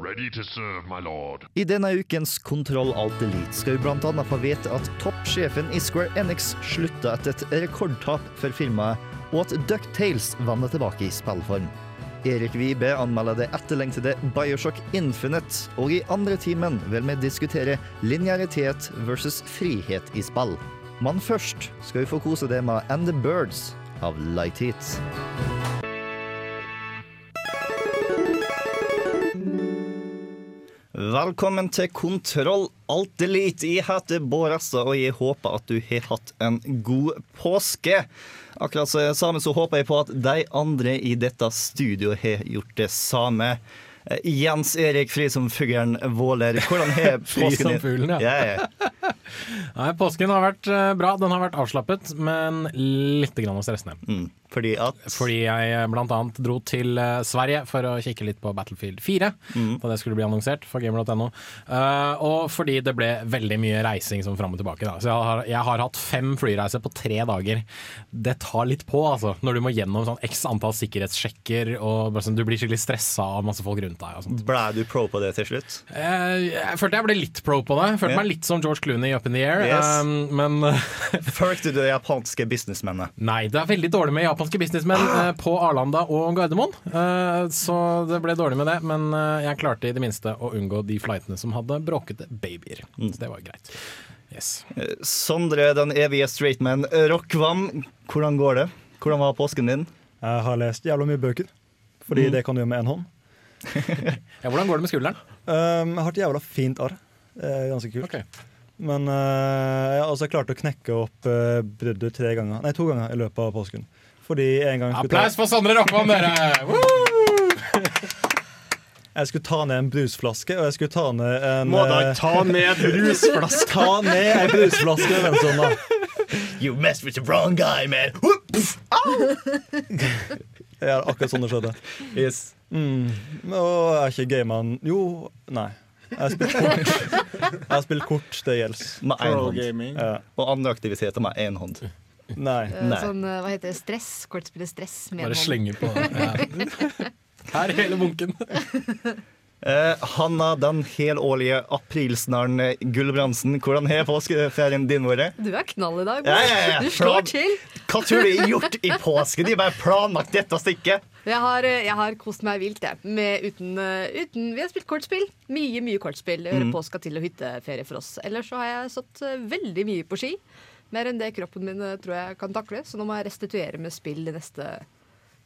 Ready to serve, my lord. I denne ukens Kontroll Alt Elite skal vi annet få vite at toppsjefen i Square Enix slutta etter et rekordtap for firmaet, og at Ducktales vender tilbake i spillform. Erik Vibe anmelder det etterlengtede Bioshock Infinite, og i andre timen vil vi diskutere linearitet versus frihet i spill. Men først skal vi få kose det med And the Birds av Light Heat. Velkommen til Kontroll alt delete. Jeg heter Bård Essa, og jeg håper at du har hatt en god påske. Akkurat så samme så håper jeg på at de andre i dette studioet har gjort det samme. Eh, Jens Erik Fri som fuglen Våler, hvordan har Fri påsken som fuglen, ja. ja. Nei, påsken har vært eh, bra. Den har vært avslappet, men litt stressende. Mm, fordi at Fordi jeg bl.a. blant annet dro til eh, Sverige for å kikke litt på Battlefield 4, Mm. da det skulle bli annonsert for gamer.no. Uh, og fordi det ble veldig mye reising som fram og tilbake. Da. Så jeg har, jeg har hatt fem flyreiser på tre dager. Det tar litt på, altså. Når du må gjennom sånn x antall sikkerhetssjekker, og sånn, du blir skikkelig stressa av masse folk rundt deg. Ble du pro på det til slutt? Uh, jeg følte jeg ble litt pro på det. Jeg følte yeah. meg litt som George Clooney i up in the air. Yes. Um, men Følte du de japanske businessmennene? nei, det er veldig dårlig med japanske businessmenn eh, på Arlanda og Gardermoen. Eh, så det ble dårlig med det, men eh, jeg klarte i det minste å unngå de flightene som hadde bråkete babyer. Så det var greit. Yes. Eh, Sondre, den evige straightman. Rockvam, hvordan går det? Hvordan var påsken din? Jeg har lest jævla mye bøker, fordi det kan du gjøre med én hånd. Ja, hvordan går det med skulderen? Um, jeg har et jævla fint arr. Ganske kult. Okay. Men uh, jeg har også klart å knekke opp uh, bruddet tre ganger Nei, to ganger i løpet av påsken. Fordi en gang Applaus ta, for Sondre Rockmann, dere! Jeg skulle ta ned en brusflaske, og jeg skulle ta ned en Må da eh, ta ned brusflaske! Ta ned en brusflaske med venstre da. You messed with the wrong guy, man! Ja, akkurat sånn det skjedde. Yes. Mm. Og jeg er ikke gamer Jo, nei. Jeg har spilt kort. Jeg har spilt kort, det gjelder. Med én hånd. Ja. Og andre aktiviteter med én hånd. Nei. Eh, Nei. Sånn, eh, hva heter det, stress? Kortspillet stress. Med Bare hånd. slenger på. Ja. Her er hele bunken. Eh, Hanna, den helårlige aprilsnaren eh, Gulbrandsen, hvordan har påskeferien din vært? Du er knall i dag. Ja, ja, ja. Du slår Plan- til. Hva tror du er gjort i påsken? De har bare planlagt dette stikket. Jeg har, jeg har kost meg vilt, jeg. Med, uten, uten, vi har spilt kortspill. Mye mye kortspill. Det Mm. påska til og hytteferie for oss. Ellers så har jeg eh, veldig mye på ski. Mer enn det kroppen min eh, tror jeg kan takle. Så nå må jeg restituere med spill de neste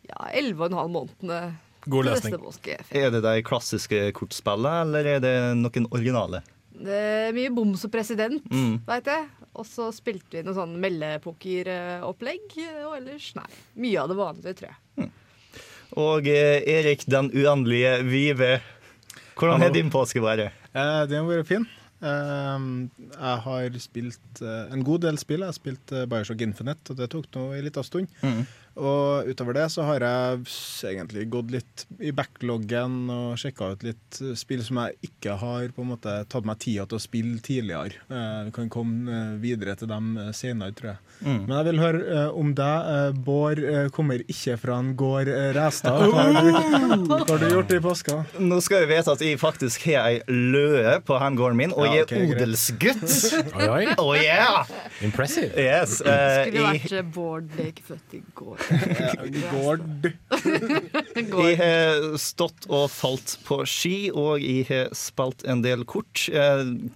ja, 11 og en halv månedene. God løsning. Er det de klassiske kortspillene, eller er det noen originale? Det er mye boms og president, Mm. veit jeg. Og så spilte vi noe sånn meldepokeropplegg. Og ellers, nei. Mye av det vanlige, tror jeg. Og eh, Erik den uendelige Vive, hvordan har din påske vært? Eh, den har vært fin. Eh, jeg har spilt eh, en god del spill. Jeg har spilt eh, Bioshock Infinite, og det tok nå en liten stund. Mm. Og utover det så har jeg egentlig gått litt i backloggen og sjekka ut litt eh, spill som jeg ikke har på en måte tatt meg tida til å spille tidligere. Vi kan komme videre til dem senere, tror jeg. Mm. Men jeg vil høre eh, om deg. Eh, Bård eh, kommer ikke fra en gård Ræstad. Hva har, du, hva har du gjort i påska? Nå skal vi vite at jeg faktisk har ei løe på handgården min, og Ja, jeg er odelsgutt. Oi, oi. Oh yeah! Impressive. Yes. uh, Skulle vært eh, Bård ble ikke født i går. Gård. jeg har stått og falt på ski, og jeg har spilt en del kort.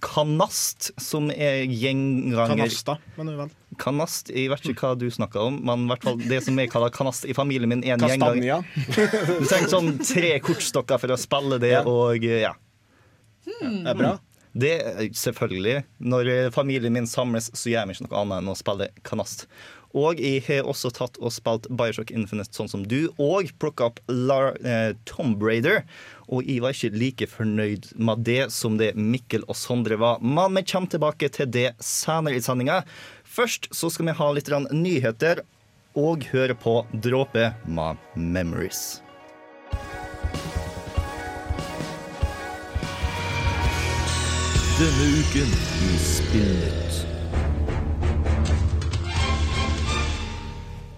Kanast, som er gjenganger Kanasta, men vel. Kanast, jeg vet ikke hva du snakker om, men i hvert fall det som jeg kaller kanast i familien min, en. Kastanja. Du trenger sånn tre kortstokker for å spille det, og eh, ja. Det er bra. Det er selvfølgelig. Når eh, familien min samles, så gjør vi ikke noe annet enn å spille kanast. Og jeg har også tatt og spilt Bioshock Infinite sånn som du, og plukka opp Lar eh, Tomb Raider. Og jeg var ikke like fornøyd med det som det Mikkel og Sondre var. Men vi kommer tilbake til det senere i sendinga. Først så skal vi ha litt nyheter og høre på Dråpe med Memories. Denne uken i Spillnytt.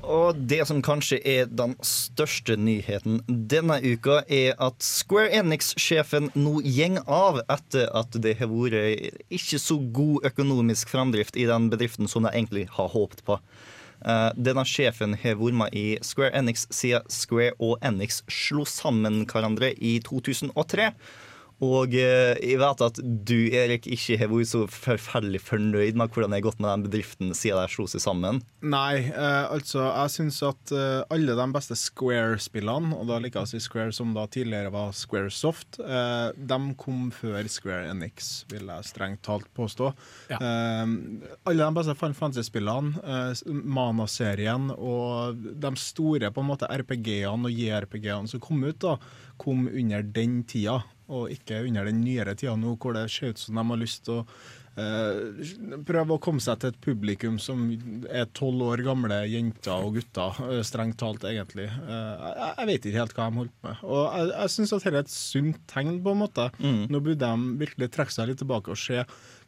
Og det som kanskje er den største nyheten denne uka, er at Square Enix-sjefen nå gjeng av etter at det har vært ikke så god økonomisk framdrift i den bedriften som de egentlig har håpet på. Eh, denne sjefen har vært med i Square Enix siden Square og Enix slo sammen hverandre i 2003. Og eh, jeg vet at du, Erik, ikke har vært så forferdelig fornøyd med hvordan det har gått med den bedriften siden de slo seg sammen. Nei, eh, altså jeg syns at eh, alle de beste Square-spillene, og da liker jeg å si Square som da tidligere var Squaresoft, eh, de kom før Square Enix, vil jeg strengt talt påstå. Ja. Eh, alle de beste Final Fantasy-spillene, eh, Mana-serien og de store på en måte RPG-ene og JRPG-ene som kom ut, da, kom under den tida og ikke under den nyere tida nå, hvor det ser ut som de har lyst til å eh, prøve å komme seg til et publikum som er tolv år gamle jenter og gutter, eh, strengt talt, egentlig. Eh, jeg, jeg vet ikke helt hva de holder på med. Og jeg, jeg syns at dette er et sunt tegn, på en måte. Nå burde de virkelig trekke seg litt tilbake og se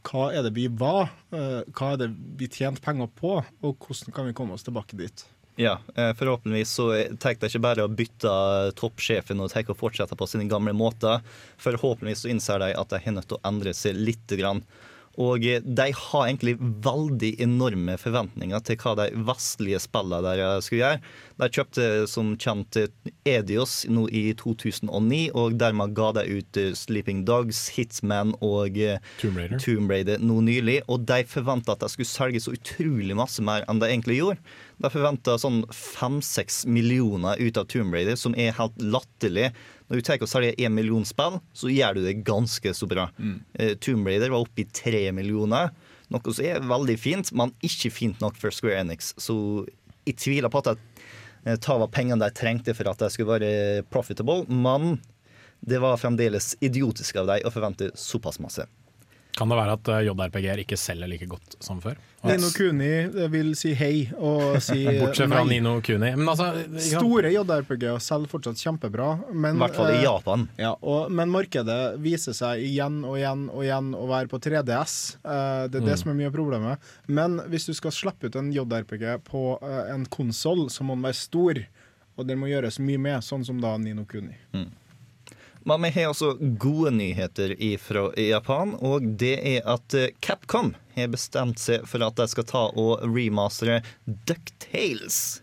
hva er det vi var, eh, hva er det vi tjente penger på, og hvordan kan vi komme oss tilbake dit. Ja, eh, Forhåpentligvis så tar de ikke bare å bytte toppsjefen og tenker å fortsette på sine gamle måter. Forhåpentligvis så innser de at de har nødt til å endre seg lite grann. Og eh, de har egentlig veldig enorme forventninger til hva de vestlige spillene der skulle gjøre. De kjøpte som kjent Edios nå i 2009, og dermed ga de ut eh, Sleeping Dogs, Hitman og eh, Tomb Raider. Tomb Raider nå nylig. Og de forventa at de skulle selge så utrolig masse mer enn de egentlig gjorde. De forventa sånn fem-seks millioner ut av Tomb Raider, som er helt latterlig. Når du tar og selger én million spill, så gjør du det ganske så bra. Eh, Tomb Raider var oppe i tre millioner, noe som er veldig fint, men ikke fint nok for Square Enix. Så jeg tviler på at de tar av pengene de trengte for at de skulle være profitable, men det var fremdeles idiotisk av dem å forvente såpass masse. Kan det være at eh, JRPG-er ikke selger like godt som før? Og- Nino Kuni vil si hei og si Bortsett fra nei. Nino Kuni. Men altså. Store JRPG-er selger fortsatt kjempebra. Men, I hvert fall i eh, Japan. Ja, og, men markedet viser seg igjen og igjen og igjen å være på 3DS. Eh, det er det som er mye av problemet. Men hvis du skal slippe ut en JRPG på eh, en konsoll, så må den være stor. Og den må gjøres mye med, sånn som da Nino Kuni. Men vi har også gode nyheter fra Japan, og det er at eh, Capcom har bestemt seg for at de skal ta og remastere Ducktales.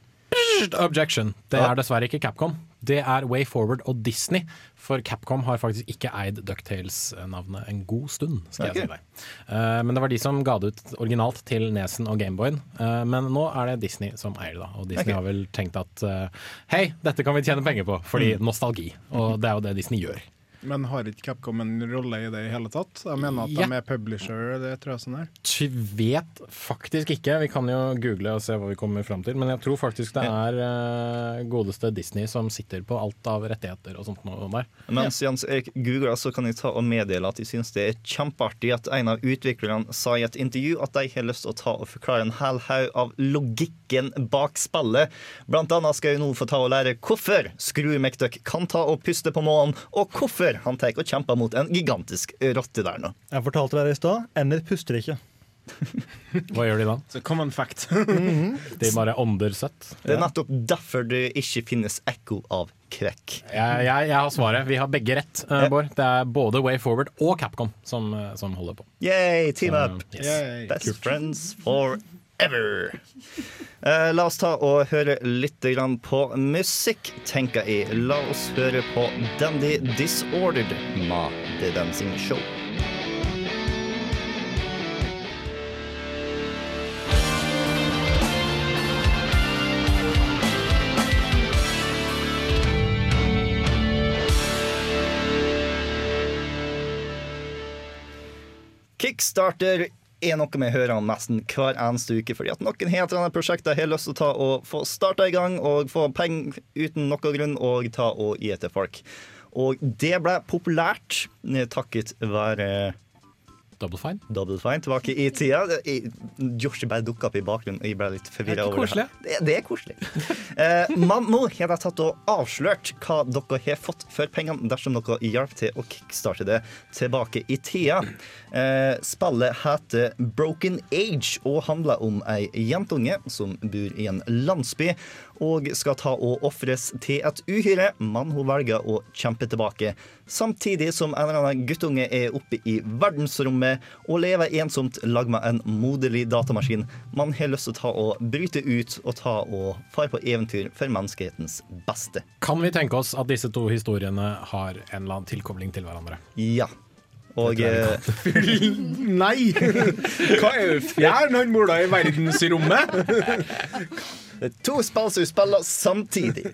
Objection. Det er dessverre ikke Capcom. Det er Way Forward og Disney. For Capcom har faktisk ikke eid Ducktales-navnet en god stund. skal okay. jeg si deg. Uh, men det var de som ga det ut originalt til Nesen og Gameboyen. Uh, men nå er det Disney som eier det. da Og Disney okay. har vel tenkt at eh, hei, dette kan vi tjene penger på, fordi Mm. nostalgi. Og det er jo det Disney gjør. Men har ikke Capcom en rolle i det i hele tatt? Jeg mener at Ja. de er publisher, det tror jeg sånn er. Vi vet faktisk ikke. Vi kan jo google og se hva vi kommer fram til. Men jeg tror faktisk det er uh, godeste Disney som sitter på alt av rettigheter og sånt noe der. Mens Jens Erik googler, så kan jeg ta og meddele at jeg syns det er kjempeartig at en av utviklerne sa i et intervju at de har lyst til å ta og forklare en hel haug av logikken bak spillet. Blant annet skal jeg nå få ta og lære hvorfor McDuck kan ta og puste på månen, og hvorfor han tar og kjemper mot en gigantisk rotte der nå. Jeg fortalte dere i stad. Ender puster ikke. Hva gjør de da? Så common fact. De bare ånder søtt. Det er nettopp derfor det ikke finnes ekko av krekk. Jeg, jeg, jeg har svaret. Vi har begge rett, eh, Bård. Det er både Way Forward og Capcom som, eh, som holder på. Yay, team up! up! yes. Best Best friends forever. Eh, la oss ta og høre litt på musikk, tenker jeg. La oss høre på Dandy Disordered med The Dancing Show. Kickstarter er noe vi hører om nesten hver eneste uke. Fordi at noen helt andre prosjekter har lyst til å ta og få starta i gang og få penger uten noen grunn og ta og gi til folk. Og det ble populært takket være Double fine. Double Fine tilbake i tida. Jeg- bare dukka opp i bakgrunnen, jeg ble litt forvirra. Det er over det. her. Det, er koselig. Eh, man nå har jeg tatt og avslørt hva dere har fått for pengene dersom dere hjalp til å kickstarte det tilbake i tida. Eh, spillet heter Broken Age og handler om ei jentunge som bor i en landsby og skal ta og ofres til et uhyre, men hun velger å kjempe tilbake. Samtidig som en eller annen guttunge er oppe i verdensrommet og lever ensomt lag med en moderlig datamaskin. Man har lyst til å ta og bryte ut og ta og fare på eventyr for menneskehetens beste. Kan vi tenke oss at disse to historiene har en eller annen tilkobling til hverandre? Ja. Og eh, Nei! Hva er det fjern han mola i verdensrommet? det er to spill som spiller samtidig.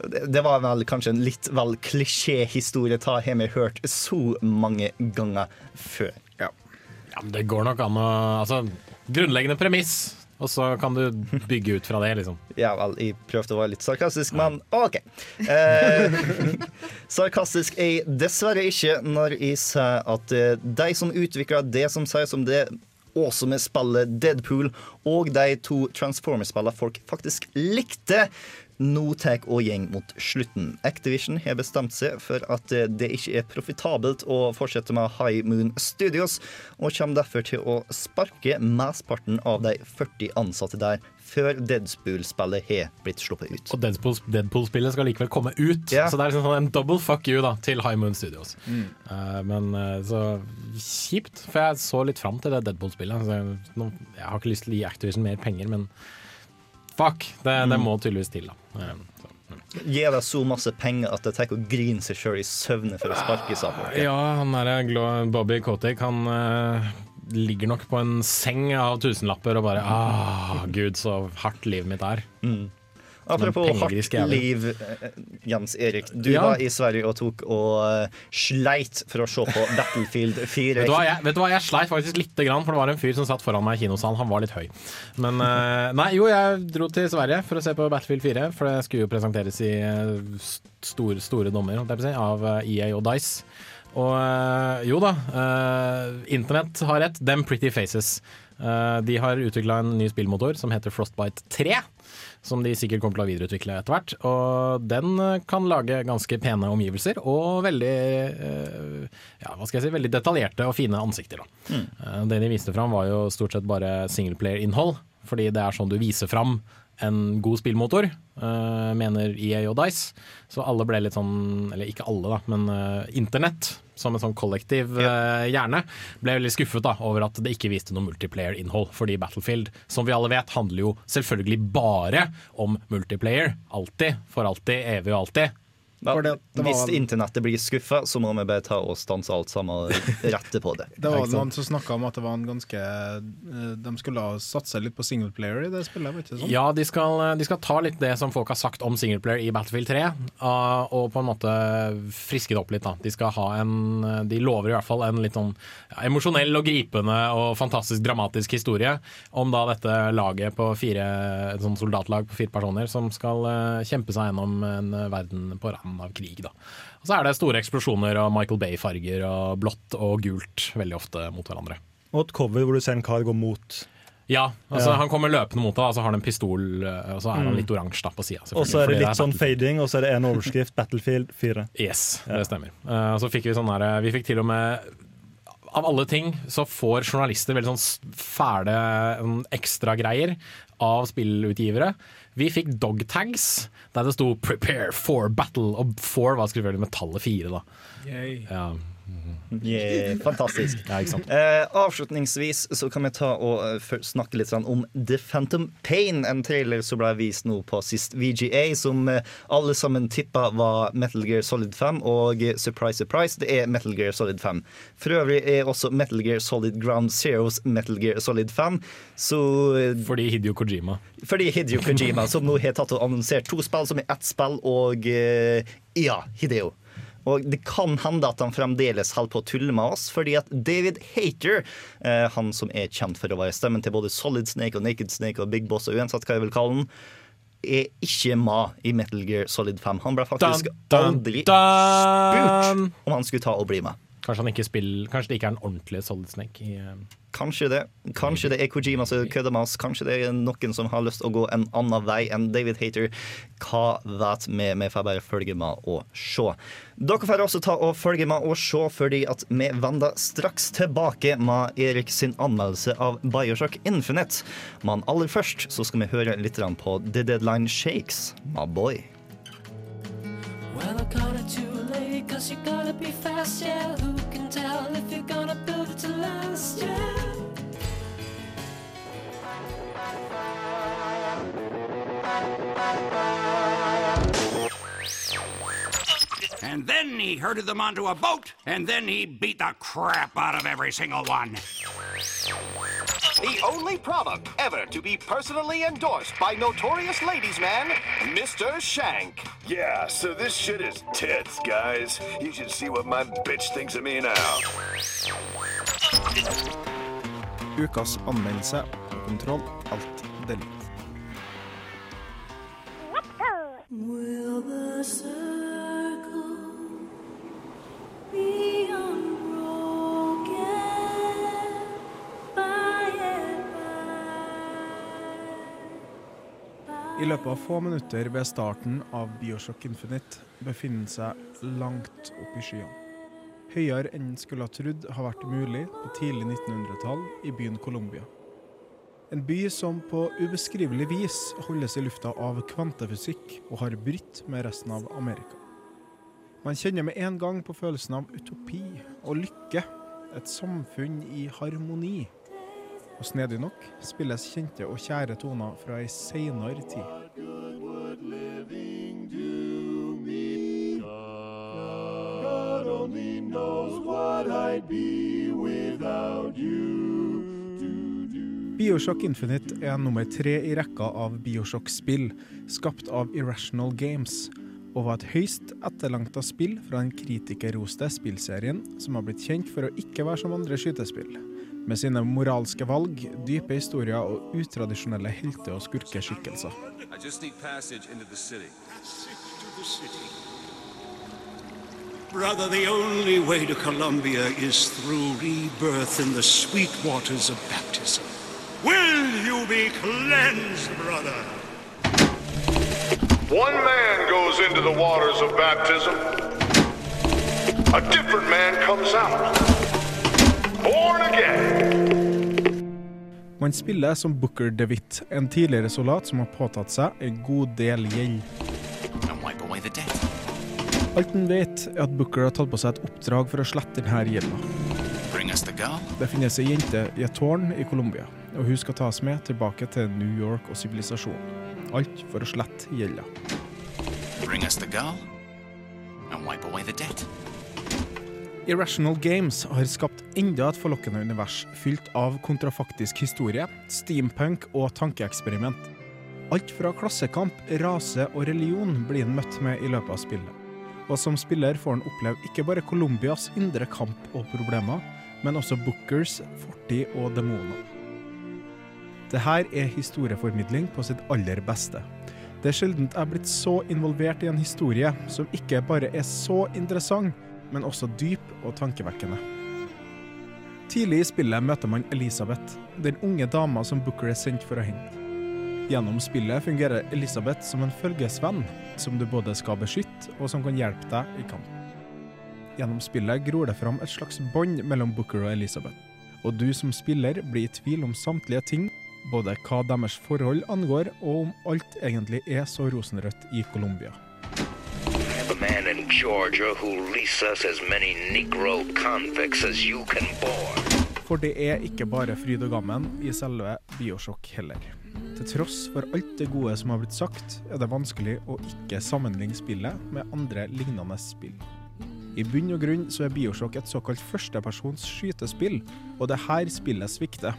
Det, det var vel kanskje en litt vel klisjéhistorie, ta har vi hørt så mange ganger før. Ja, men Det går nok an å Altså, grunnleggende premiss, og så kan du bygge ut fra det, liksom. Ja vel, jeg prøvde å være litt sarkastisk, men OK. Eh, sarkastisk er jeg dessverre ikke når jeg sier at eh, de som utvikler det som sies om det awesome spillet Deadpool, og de to Transformers-spillene folk faktisk likte, nå tar og gjeng mot slutten. Activision har bestemt seg for at det ikke er profitabelt å fortsette med High Moon Studios, og kommer derfor til å sparke mesteparten av de 40 ansatte der før Deadpool-spillet har blitt sluppet ut. Og Deadpool- Deadpool-spillet skal likevel komme ut, yeah. så det er liksom sånn en double fuck you da til High Moon Studios. Eh, men eh, så kjipt, for jeg så litt fram til det Deadpool-spillet. Jeg, jeg har ikke lyst til å gi Activision mer penger, men fuck, det, det må tydeligvis til, da. Eh, så, mm. Gi deg så masse penger at det tar å grine seg sjøl i søvne for å sparke seg av. Ja, han derre Bobby Kotick, han uh, ligger nok på en seng av tusenlapper og bare ah, gud, så hardt livet mitt er. Apropos hardt liv, eh, Jens Erik. Du Ja. var i Sverige og tok og eh, sleit for å se på Battlefield 4. Vet du, hva, jeg, vet du hva, jeg sleit faktisk lite grann, for det var en fyr som satt foran meg i kinosalen. Han var litt høy. Men eh, nei, jo, jeg dro til Sverige for å se på Battlefield 4, for det skulle jo presenteres i store, store dommer si, av EA og Dice. Og jo da, internett har rett. Them Pretty Faces. Eh, de har utvikla en ny spillmotor som heter Frostbite 3. Som de sikkert kommer til å videreutvikle etter hvert. Og den eh, kan lage ganske pene omgivelser og veldig eh, ja, hva skal jeg si, veldig detaljerte og fine ansikter. Da. Eh, Det de viste fram var jo stort sett bare singleplayer-innhold, fordi det er sånn du viser fram en god spillmotor, uh, mener EA og Dice. Så alle ble litt sånn, eller ikke alle, da, men uh, internett som en sånn kollektiv uh, hjerne ble veldig skuffet da, over at det ikke viste noe multiplayer-innhold. Fordi Battlefield, som vi alle vet, handler jo selvfølgelig bare om multiplayer. Alltid, for alltid, evig og alltid. Ja, For det- det Hvis var... internettet blir skuffa, så må vi bare ta og stanse alt sammen og rette på det. Det var noen som snakka om at det var en ganske eh, De skulle ha satse litt på singleplayer i det spillet, var ikke sånn? Ja, de skal, de skal ta litt det som folk har sagt om singleplayer i Battlefield 3, ah, og på en måte friske det opp litt. da. De skal ha en De lover i hvert fall en litt sånn ja, emosjonell og gripende og fantastisk dramatisk historie om da dette laget på fire et sånn soldatlag på fire personer som skal eh, kjempe seg gjennom en eh, verden på randen av krig. da. Og så er det store eksplosjoner og Michael Bay-farger og blått og gult veldig ofte mot hverandre. Og et cover hvor du ser en kar gå mot. Ja, altså Ja. han kommer løpende mot deg, og så har han en pistol, eh, og så er han litt oransje på sida. Og så er det litt sånn fading, og så er det en overskrift, Battlefield 4. Yes, det stemmer. Eh, og så fikk vi sånn der, Vi fikk til og med Av alle ting så får journalister veldig sånn fæle um, ekstragreier av spillutgivere. Vi fikk dogtags der det sto 'prepare for battle', og 'for' var selvfølgelig med tallet fire. da. Yay. Ja, Yeah, fantastisk. ja. Eh, avslutningsvis så kan vi ta og eh, snakke litt sånn om The Phantom Pain, en trailer som ble vist nå på sist VGA, som eh, alle sammen tippa var Metal Gear Solid 5, og eh, surprise, surprise, det er Metal Gear Solid 5. For øvrig er også Metal Gear Solid Ground Zeros Metal Gear Solid 5, så Fordi Hidio Kojima. fordi Hideo Kojima, som nå har tatt og annonsert to spill som er ett spill, og ja, Hideo. Og det kan hende at han fremdeles holder på å tulle med oss, fordi at David Hater, eh, han som er kjent for å være stemmen til både Solid Snake og Naked Snake og Big Boss og uansett hva jeg vil kalle den, er ikke med i Metal Gear Solid 5. Han ble faktisk aldri spurt om han skulle ta og bli med. Kanskje, han ikke spiller, kanskje det ikke er en ordentlig Solid Snake i uh, Kanskje det. Kanskje det er Kojima som kødder med oss. Kanskje det er noen som har lyst til å gå en annen vei enn David Hater. Hva vet vi? Vi får bare følge med og se. Dere får også ta og følge med og se, fordi at vi vender straks tilbake med Erik sin anmeldelse av Bioshock Infinite. Men aller først så skal vi høre litt på The Deadline Shakes, my boy. Well, I cause you gotta be fast, yeah. Who can tell if you're gonna build it to last, yeah? And then he herded them onto a boat, and then he beat the crap out of every single one. The only product ever to be personally endorsed by notorious ladies man, Mr. Shank. Yeah, so this shit is tits, guys. You should see what my bitch thinks of me now. Ukas anmeldelse på Kontroll Alt Delete. Will the circle be unbroken I løpet av få minutter ved starten av Bioshock Infinite befinner han seg langt opp i skyene. Høyere enn en skulle ha trodd har vært mulig på tidlig 1900-tall i byen Colombia. En by som på ubeskrivelig vis holdes i lufta av kvantefysikk og har brytt med resten av Amerika. Man kjenner med en gang på følelsen av utopi og lykke, et samfunn i harmoni. Og snedig nok spilles kjente og kjære toner fra ei seinere tid. Bioshock Infinite er nummer tre i rekka av Bioshock-spill skapt av Irrational Games, og var et høyst etterlengta spill fra den kritikerroste spillserien som har blitt kjent for å ikke være som andre skytespill, med sine moralske valg, dype historier og utradisjonelle helte- og skurkeskikkelser. Brother, the only way to Columbia is through rebirth in the sweet waters of baptism. Will you be cleansed, brother? One man goes into the waters of baptism. A different man comes out. Man spiller som Booker DeWitt, en tidligere soldat som har påtatt seg en god del gjeld. Alt han vet, er at Booker har tatt på seg et oppdrag for å slette denne gjelda. Bring us the girl. Det finnes ei jente i et tårn i Colombia, og hun skal tas med tilbake til New York og sivilisasjonen. Alt for å slette gjelda. Bring us the girl. And wipe away the debt. Irrational Games har skapt enda et forlokkende univers fylt av kontrafaktisk historie, steampunk og tankeeksperiment. Alt fra klassekamp, rase og religion blir han møtt med i løpet av spillet. Og som spiller får han oppleve ikke bare Colombias indre kamp og problemer, men også Bookers fortid og demoner. Det her er historieformidling på sitt aller beste. Det er sjelden jeg er blitt så involvert i en historie som ikke bare er så interessant, men også dyp og tankevekkende. Tidlig i spillet møter man Elisabeth, den unge dama som Booker er sendt for å hente. Gjennom spillet fungerer Elisabeth som en følgesvenn, som du både skal beskytte og som kan hjelpe deg i kamp. Gjennom spillet gror det fram et slags bånd mellom Booker og Elisabeth, og du som spiller blir i tvil om samtlige ting, både hva deres forhold angår, og om alt egentlig er så rosenrødt i Colombia. A man in Georgia who leases us as many Negro convicts as you can board. For det er ikke bare fryd og gammen i selve Bioshock heller. Til tross for alt det gode som har blitt sagt, er det vanskelig å ikke sammenligne spillet med andre lignende spill. I bunn og grunn så er Bioshock et såkalt førstepersons skytespill, og det er her spillet svikter.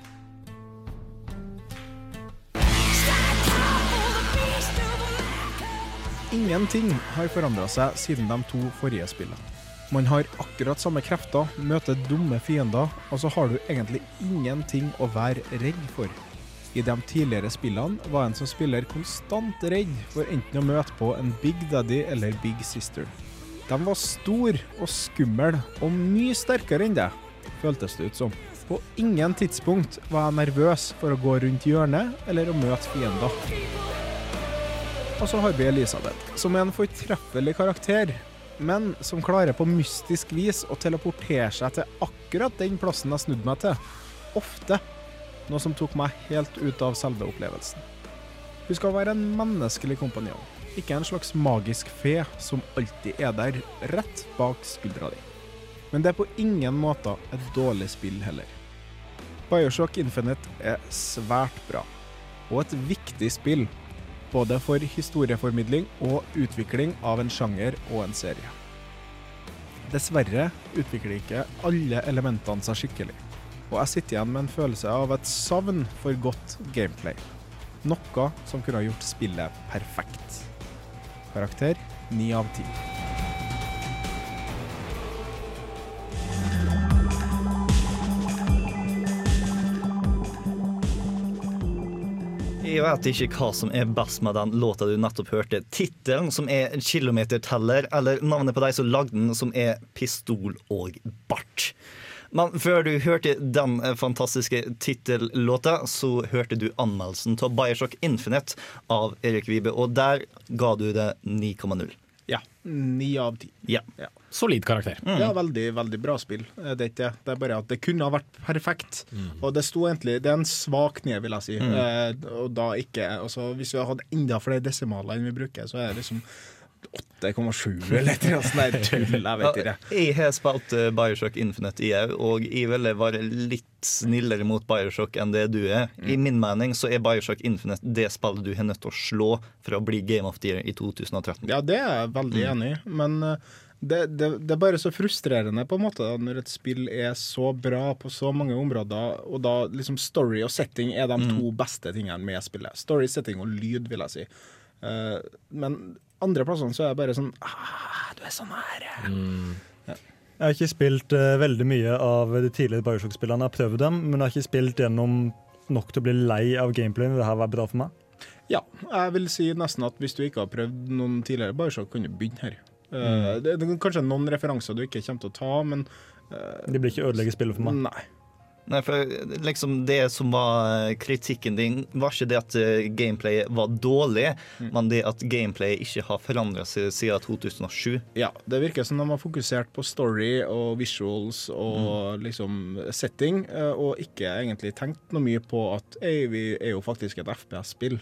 Ingenting har forandra seg siden de to forrige spillene. Man har akkurat samme krefter, møter dumme fiender, og så har du egentlig ingenting å være redd for. I de tidligere spillene var en som spiller konstant redd for enten å møte på en Big Daddy eller Big Sister. De var store og skumle, og mye sterkere enn det, føltes det ut som. På ingen tidspunkt var jeg nervøs for å gå rundt hjørnet eller å møte fiender. Og så har vi Elisabeth, som er en fortreffelig karakter, men som klarer på mystisk vis å teleportere seg til akkurat den plassen jeg snudde meg til. Ofte. Noe som tok meg helt ut av selve opplevelsen. Hun skal være en menneskelig kompanjong, ikke en slags magisk fe som alltid er der, rett bak skuldra di. Men det er på ingen måte et dårlig spill heller. Bioshock Infinite er svært bra, og et viktig spill. Både for historieformidling og utvikling av en sjanger og en serie. Dessverre utvikler ikke alle elementene seg skikkelig, og jeg sitter igjen med en følelse av et savn for godt gameplay. Noe som kunne ha gjort spillet perfekt. Karakter 9 av 10. Jeg vet ikke hva som er best med den låta du nettopp hørte. Tittelen, som er kilometerteller, eller navnet på de som lagde den, som er Pistol og bart. Men før du hørte den eh, fantastiske tittellåta, så hørte du anmeldelsen av Bioshock Infinite av Erik Vibe, og der ga du det 9,0. Ja. Ni av ti. Ja. Solid karakter. Ja, veldig, veldig bra spill. Eh, Det er ikke det. Er bare at det kunne ha vært perfekt. Og det sto egentlig Det er en svak kne, vil jeg si. Mm. Eh, og da ikke altså, Hvis vi hadde enda flere desimaler enn vi bruker, så er det liksom 8,7 eller et eller annet tull. Jeg vet ikke. Jeg har spilt eh, Bioshock Infinite i EU, og jeg ville være litt snillere mot Bioshock enn det du er. I min mening så er Bioshock Infinite det spillet du har nødt til å slå for å bli Game of the Year i 2013. Ja, det er jeg veldig Mm. enig i, men eh, det, det, det er bare så frustrerende på en måte da, når et spill er så bra på så mange områder, og da liksom story og setting er de to beste tingene med spillet. Story, setting og lyd, vil jeg si. Uh, men andre plassene så er jeg bare sånn ah, Du er så nære. Jeg har ikke spilt uh, veldig mye av de tidligere Bioshock-spillene. Jeg har prøvd dem, men jeg har ikke spilt gjennom nok til å bli lei av gameplayen. Det her var bra for meg. Ja, jeg vil si nesten at hvis du ikke har prøvd noen tidligere Bioshock, kan du begynne her. Uh, Mm. det, det er kanskje noen referanser du ikke kommer til å ta, men De blir ikke ødelegge spillet for meg. Nei. Nei, for liksom Det som var eh, kritikken din, var ikke det at gameplay var dårlig, men det at gameplay ikke har forandra seg siden 2007. Ja, det virker som de har fokusert på story og visuals og liksom setting, eh, og ikke egentlig tenkt noe mye på at vi er jo faktisk et FPS-spill.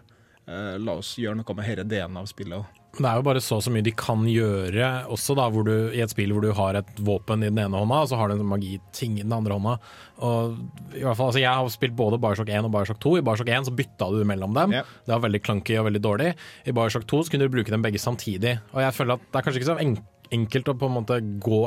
Eh, la oss gjøre noe med hele delen av spillet òg. Det er jo bare så så mye de kan gjøre, også da hvor du, i et spill hvor du har et våpen i den ene hånda, og så har du en magiting i den andre hånda. Og i hvert fall, altså Jeg har spilt både Bioshock 1 og Bioshock 2. I Bioshock 1 så bytta du mellom dem. Det var veldig clunky og veldig dårlig. I Bioshock 2 så kunne du bruke dem begge samtidig. Og jeg føler at det er kanskje ikke så enkelt å på en måte gå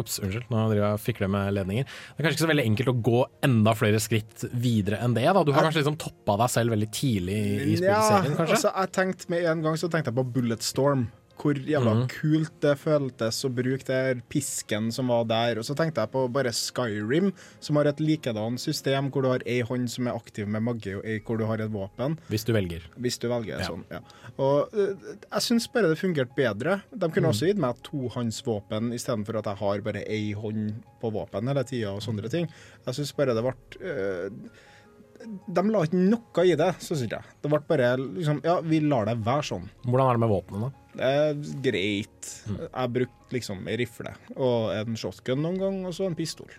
Ops, unnskyld, nå driver jeg og fikler med ledninger. Det er kanskje ikke så veldig enkelt å gå enda flere skritt videre enn det. da Du har kanskje liksom toppa deg selv veldig tidlig i, spillserien, kanskje? altså, jeg tenkte med en gang så tenkte jeg på Bulletstorm. Hvor jævla mm. kult det føltes å bruke den pisken som var der. Og så tenkte jeg på bare Skyrim, som har et likedan system hvor du har ei hånd som er aktiv med magi, og ei hvor du har et våpen. Hvis du velger. Hvis du velger sånn, ja. Og øh, jeg syns bare det fungerte bedre. De kunne Mm. også gitt meg tohåndsvåpen istedenfor at jeg har bare ei hånd på våpen hele tida og sånne ting. Jeg syns bare det ble øh, De la ikke noe i det, så syns jeg. Det ble bare liksom Ja, vi lar det være sånn. Hvordan er det med våpnene, da? Det er greit. Jeg brukte liksom ei rifle og en shotgun noen gang, og så en pistol.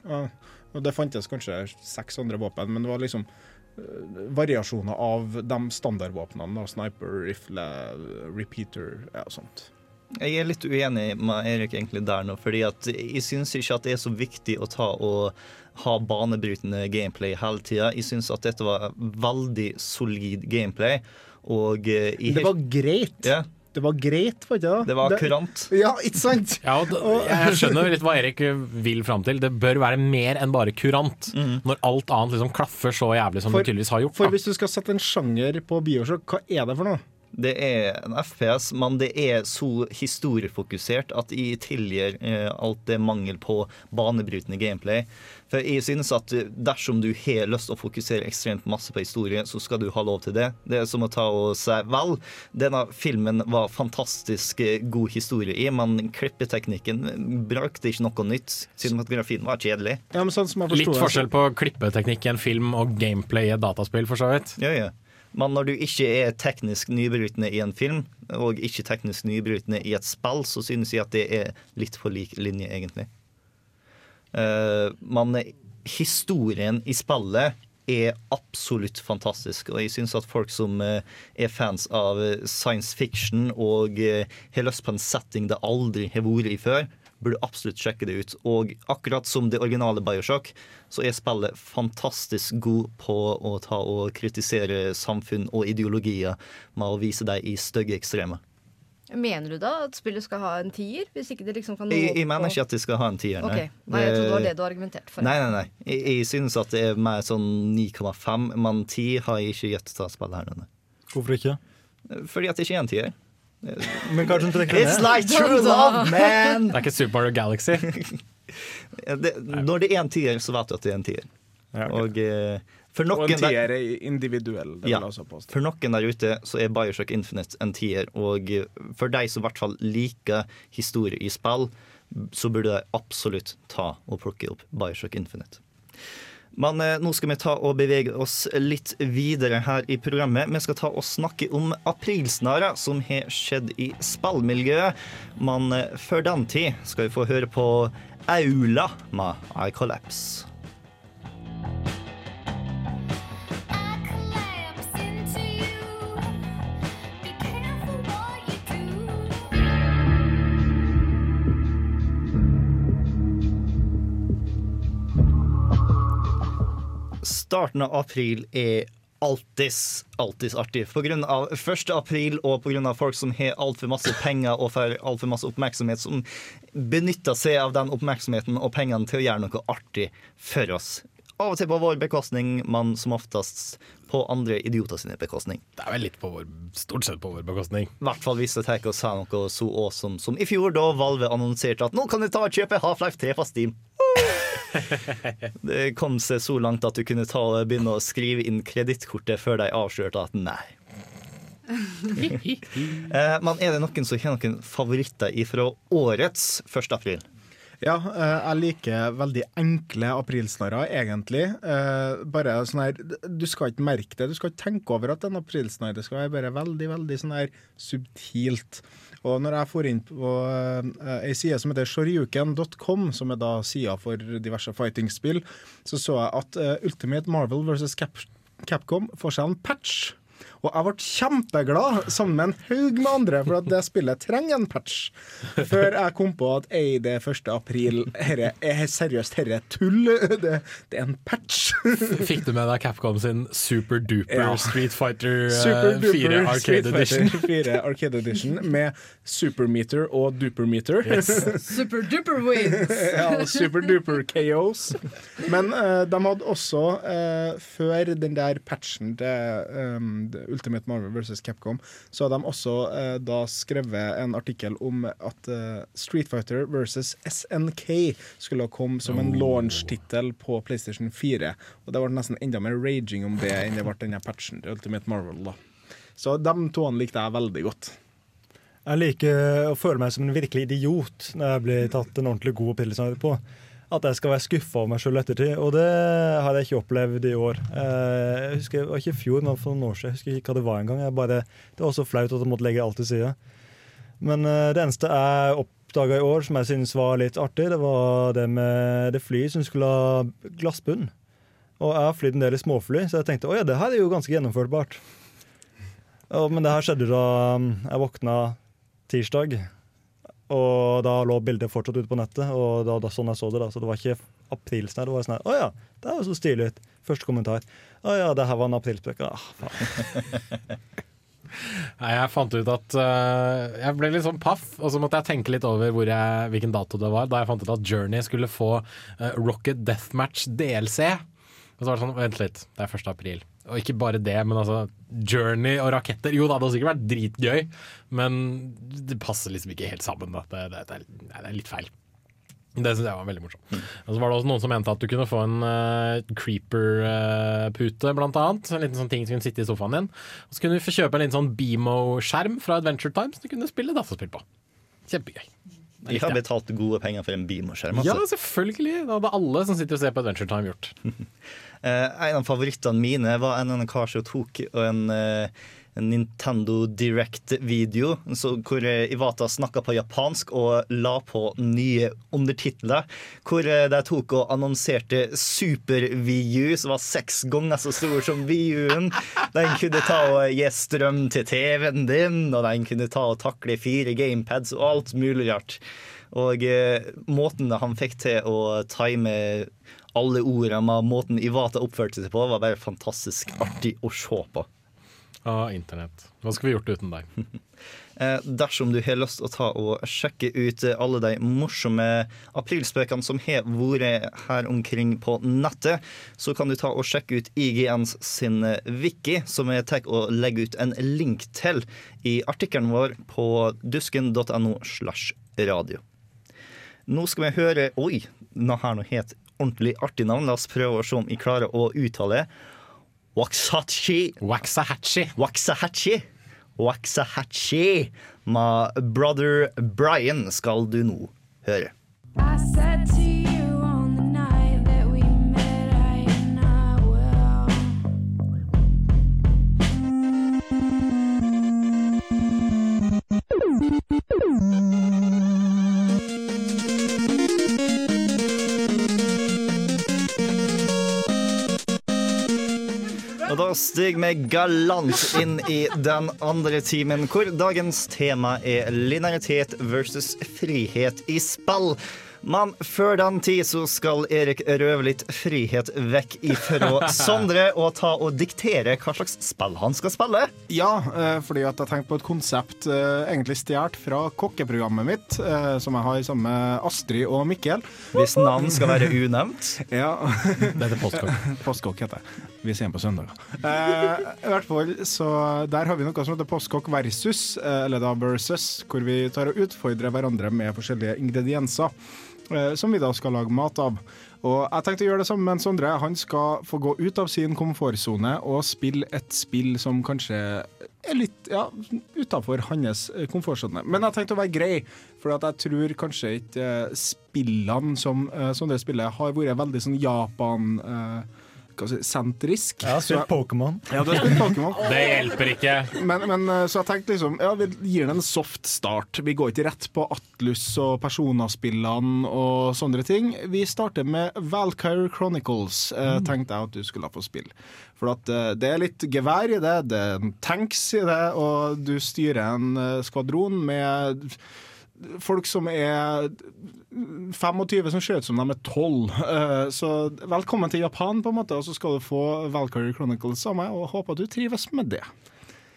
Og det fantes kanskje seks andre våpen, men det var liksom øh, variasjoner av de standardvåpnene. da, Sniper, rifle, repeater ja, og sånt. Jeg er litt uenig med Erik egentlig der nå, fordi at jeg syns ikke at det er så viktig å ta og ha banebrytende gameplay hele tida. Jeg syns at dette var veldig solid gameplay, og eh, jeg Det var greit. Ja. Det var greit, var ikke det? Det var kurant. Ja, ikke sant? Ja, jeg skjønner litt hva Erik vil fram til. Det bør være mer enn bare kurant. Når alt annet liksom klaffer så jævlig som For- det tydeligvis har gjort. For Da. hvis du skal sette en sjanger på Bioshock, hva er det for noe? Det er en FPS, men det er så historiefokusert at jeg tilgir eh, alt det mangel på banebrytende gameplay. For jeg synes at dersom du har lyst til å fokusere ekstremt masse på historie, så skal du ha lov til det. Det er som å ta og si vel, denne filmen var fantastisk eh, god historie i, men klippeteknikken brakte ikke noe nytt. Cinematografien var kjedelig. Ja, men sånn som jeg Litt forskjell på klippeteknikk i en film og gameplay i et dataspill, for så vidt. Ja, ja. Men når du ikke er teknisk nybrytende i en film, og ikke teknisk nybrytende i et spill, så synes jeg at det er litt for lik linje, egentlig. Uh, men historien i spillet er absolutt fantastisk, og jeg synes at folk som eh, er fans av eh, science fiction og har lyst på en setting det aldri har vært i før, burde absolutt sjekke det ut. Og akkurat som det originale Bioshock, så er spillet fantastisk god på å ta og kritisere samfunn og ideologier med å vise dem i stygge ekstremer. Mener du da at spillet skal ha en tier? Hvis ikke det liksom kan nå Jeg, jeg mener ikke at det skal ha en tier, Ok, Nei, jeg trodde det var det du argumenterte for. Nei, nei, nei. Jeg, jeg synes at det er mer sånn 9,5, men 10 har jeg ikke gitt til spillet her. Denne. Hvorfor ikke? Fordi at det ikke er en tier. Men kanskje hun trekker det It's like true love, man! Det er ikke Super Mario Galaxy. det, når det er en tier, så vet du at det er en tier. Og eh, for Og en tier er individuell. Ja. For noen der ute så er Bioshock Infinite en tier, og for de som i hvert fall liker historie i spill, så burde de absolutt ta og plukke opp Bioshock Infinite. Men eh, nå skal vi ta og bevege oss litt videre her i programmet. Vi skal ta og snakke om aprilsnarrer som har skjedd i spillmiljøet. Men eh, før den tid skal vi få høre på Aula med I Collapse. Starten av april er alltids, alltids artig. På grunn av 1. april og av folk som har altfor masse penger og får altfor masse oppmerksomhet, som benytter seg av den oppmerksomheten og pengene til å gjøre noe artig for oss. Av og til på vår bekostning, men som oftest på andre idioter sine bekostning. Det er vel litt på vår, stort sett på vår bekostning. I hvert fall hvis det ikke å si noe så awesome som i fjor, da Valve annonserte at nå kan du ta og kjøpe Half-Life 3 på Steam. Det kom seg så langt at du kunne ta begynne å skrive inn kredittkortet før de avslørte at nei. Eh, Men er det noen som har noen favoritter fra årets 1. april? Ja, eh, jeg liker veldig enkle aprilsnarrer, egentlig. Eh, Bare sånn her Du skal ikke merke det, du skal ikke tenke over at det er en aprilsnarr. Det skal være bare veldig, veldig sånn her subtilt. Og når jeg får inn på eh, ei side som heter shoryuken.com, som er da sida for diverse fighting-spill, så så jeg at Ultimate Marvel vs. Cap Capcom får seg en patch. Og jeg ble kjempeglad sammen med en haug med andre for at det spillet trenger en patch. Før jeg kom på at ei, det er 1. april. Herre er seriøst, herre er tull. Det, det er en patch. Fikk du med deg Capcom sin super duper Ja. Street Fighter eh, Super 4 duper Arcade Street Edition? Fighter 4 Arcade Edition med supermeter og dupermeter. Yes. Super duper wins! ja, super duper KOs. Men uh, de hadde også, uh, før den der patchen til um, Ultimate Marvel vs. Capcom, så hadde de også eh, da skrevet en artikkel om at eh, Street Fighter vs. SNK skulle ha kommet som en launch-tittel på PlayStation 4. Og det ble nesten enda mer raging om det enn det ble denne patchen til Ultimate Marvel. da. Så de to likte jeg veldig godt. Jeg liker å føle meg som en virkelig idiot når jeg blir tatt en ordentlig god pillesnarr på. At jeg skal være skuffa over meg sjøl ettertid, og det har jeg ikke opplevd i år. Eh, Jeg husker, Det var ikke i fjor, men for noen år siden. Jeg husker ikke hva det var engang. Bare- Det var så flaut at jeg måtte legge alt til side. Men eh, det eneste jeg oppdaga i år som jeg syntes var litt artig, det var det med det flyet som skulle ha glassbunn. Og jeg har flydd en del i småfly, så jeg tenkte å ja, det her er jo ganske gjennomførbart. Ja, men det her skjedde da um, jeg våkna tirsdag, og da lå bildet fortsatt ute på nettet. Og da, da sånn jeg så det da, Så det var ikke aprilsnarr. Det var sånn her, Å ja, det er jo så stilig ut. Første kommentar. Å ja, det her var en aprilspøk. Ah, faen. Nei, jeg fant ut at uh, Jeg ble litt sånn paff, og så måtte jeg tenke litt over jeg, hvilken dato det var. Da jeg fant ut at Journey skulle få uh, Rocket Deathmatch DLC. Og så var det sånn, vent litt, det er 1. april. Og ikke bare det, men altså Journey og raketter. Jo da, det hadde sikkert vært dritgøy, men det passer liksom ikke helt sammen. Da. Det, det, det, er, det er litt feil. Det syns jeg var veldig morsomt. Og så var det også noen som mente at du kunne få en uh, creeper-pute, blant annet. En liten sånn ting som kunne sitte i sofaen din. Og så kunne du få kjøpe en liten sånn Beamo-skjerm fra Adventure Time som du kunne spille dataspill på. Kjempegøy. De har betalt gode penger for en Beamo-skjerm. Ja, Altså. selvfølgelig. Det hadde alle som sitter og ser på Adventure Time gjort. Eh, en av favorittene mine var en, en kar som tok en, eh, en Nintendo Direct-video hvor eh, Iwata snakka på japansk og la på nye undertitler. Hvor de tok og annonserte Super-VU, som var seks ganger så stor som VU-en. Den kunne ta og gi strøm til TV-en din, og den kunne ta og takle fire gamepads og alt mulig rart. Og eh, måten han fikk til å time alle ordene måten Ivata oppførte seg på, var bare fantastisk artig å se på. Ah, internett. Hva skulle vi gjort uten deg? Eh, dersom du har lyst å ta og sjekke ut eh, alle de morsomme aprilspøkene som har vært her omkring på nettet, så kan du ta og sjekke ut IGNs sin eh, wiki, som jeg tar og legger ut en link til i artikkelen vår på dusken.no slash radio. Nå skal vi høre Oi, nå har noe helt ordentlig artig navn. La oss prøve å se om vi klarer å uttale det. Waxahachie. Waxahachie. Waxahachie. My Brother Brian skal du nå høre. I said to you Og da stiger vi galant inn i den andre timen, hvor dagens tema er linearitet versus frihet i spill. Men før den tid så skal Erik røve litt frihet vekk ifra Sondre og ta og diktere hva slags spill han skal spille. Ja, eh, fordi at jeg tenkte på et konsept eh, egentlig stjålet fra kokkeprogrammet mitt, eh, som jeg har sammen med Astrid og Mikkel. Hvis navn skal være unevnt. Ja. Det heter postkokk. Postkokk heter det. Vi ser på søndager. Eh, I hvert fall, så Der har vi noe som heter postkokk versus, eller da versus, hvor vi tar og utfordrer hverandre med forskjellige ingredienser. Eh, Som vi da skal lage mat av. Og jeg tenkte å gjøre det samme med Sondre. Han skal få gå ut av sin komfortsone og spille et spill som kanskje er litt ja, utafor hans eh, komfortsone. Men jeg tenkte å være grei, for jeg tror kanskje ikke eh, spillene som Sondre spiller, har vært veldig sånn Japan... eh, hva jeg si, sentrisk. Jeg har spilt Pokémon. Ja, du har spilt Pokémon. Det hjelper ikke. Men, men eh, så jeg tenkte liksom, ja, vi gir den en soft start. Vi går ikke rett på Atlus og Persona-spillene og sånne ting. Vi starter med Valkyrie Chronicles, eh, tenkte jeg at du skulle ha på spill. For at eh, det er litt gevær i det, det er en tanks i det, og du styrer en eh, skvadron med folk som er 25 som ser ut som de er 12. Eh, Så velkommen til Japan, på en måte, og så skal du få Valkyrie Chronicles av meg, og håper at du trives med det.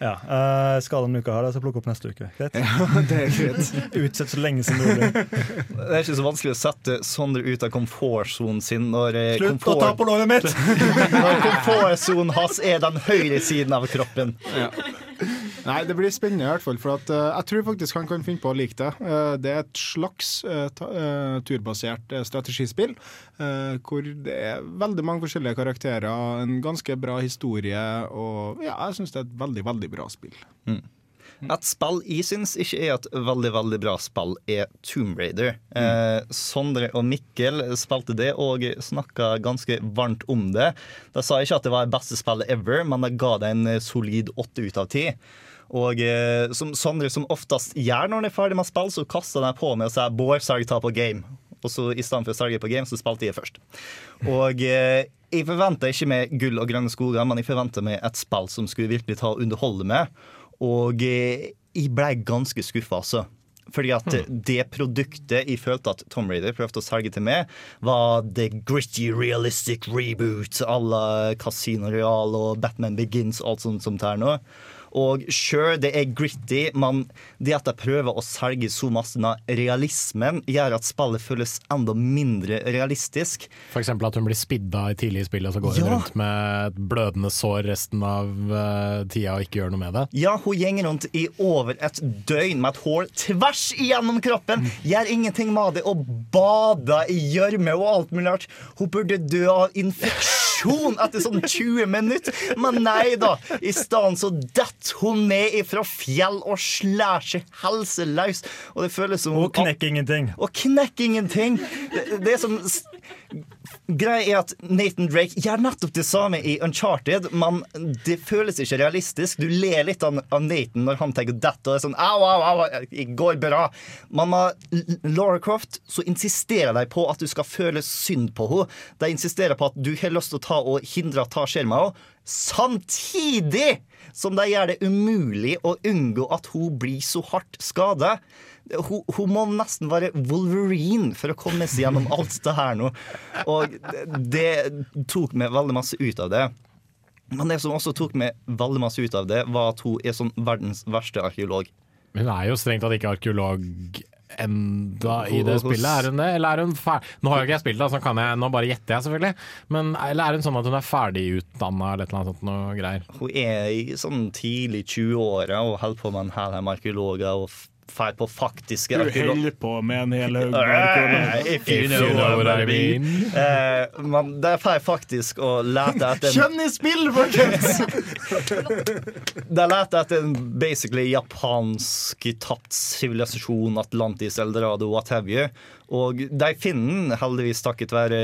Ja, eh, Jeg skal denne uka her, så plukk opp neste uke. Greit? Ja, det er greit. Utsett så lenge som mulig. Det er ikke så vanskelig å sette Sondre ut av komfortsonen sin når Slutt Slutt å ta på låret mitt! Når komfortsonen hans er den høyre siden av kroppen. Ja. Nei, det blir spennende i hvert fall. For at, eh, jeg tror faktisk han kan finne på å like det. Eh, det er et slags eh, turbasert strategispill. hvor det er veldig mange forskjellige karakterer, en ganske bra historie, og ja, jeg syns det er et veldig, veldig bra spill. Et spill jeg syns ikke er et veldig veldig bra spill, er Tomb Raider. Eh, Sondre og Mikkel spilte det og snakka ganske varmt om det. De sa ikke at det var det beste spillet ever, men de ga det en solid åtte ut av ti. Og eh, som Sondre som oftest gjør når han er ferdig med spill, så kaster han på med og sier 'Bård, sørg ta på game'. Og så i stedet for å sørge på game, så spilte jeg først. Og eh, jeg forventa ikke med gull og grønne skoger, men jeg forventa med et spill som skulle virkelig ta og underholde meg. Og eh, jeg ble ganske skuffa, altså. Fordi at det produktet jeg følte at Tom Raider prøvde å selge til meg, var the gritty, realistic reboot à la Casino Real og Batman Begins og alt sånt som det er nå. Og sure, det er gritty, men det at de prøver å selge så masse av realismen, gjør at spillet føles enda mindre realistisk. Eksempel at hun blir spidda i tidlig i spillet, og så går hun Ja. rundt med et blødende sår resten av uh, tida og ikke gjør noe med det. Ja, hun gjenger rundt i over et døgn med et hår tvers igjennom kroppen. Gjør ingenting med det og bader i gjørme og alt mulig rart. Hun burde dø av infeksjon etter sånn 20 minutter, men nei da. I stedet så detter hun ned ifra fjell og slår seg helseløs. Og det føles som Og knekker ingenting. Og knekker ingenting. Det, det er som Greia er at Nathan Drake gjør nettopp det samme i Uncharted, men det føles ikke realistisk. Du ler litt av, Nathan når han tenker dette og er sånn au, au, au, det går bra. Men med Laura Croft så insisterer de på at du skal føle synd på henne. De insisterer på at du har lyst til å ta og hindre at ta skjer med henne. Samtidig som de gjør det umulig å unngå at hun blir så hardt skada. Hun, hun må nesten være Wolverine for å komme seg gjennom alt det her nå. Og det, tok meg veldig masse ut av det. Men det som også tok meg veldig masse ut av det, var at hun er sånn verdens verste arkeolog. Hun er jo strengt tatt ikke arkeolog enda i det spillet, er hun det? Eller er hun fer Nå har jo ikke jeg spilt da, så kan jeg, nå bare gjetter jeg selvfølgelig. Men, eller er hun sånn at hun er ferdigutdanna eller et eller annet sånt noe greier? Hun er i sånn tidlig 20-åra og holder på med en hel haug arkeologer og f- på faktiske Du holder på med en hel haug If you know what I mean. Eh, men det er faktisk å lete etter Kjønn i spill, folkens! De leter etter en basically japansk tapt sivilisasjon, Atlantis, Eldorado, what have you. Og de finner den, heldigvis takket være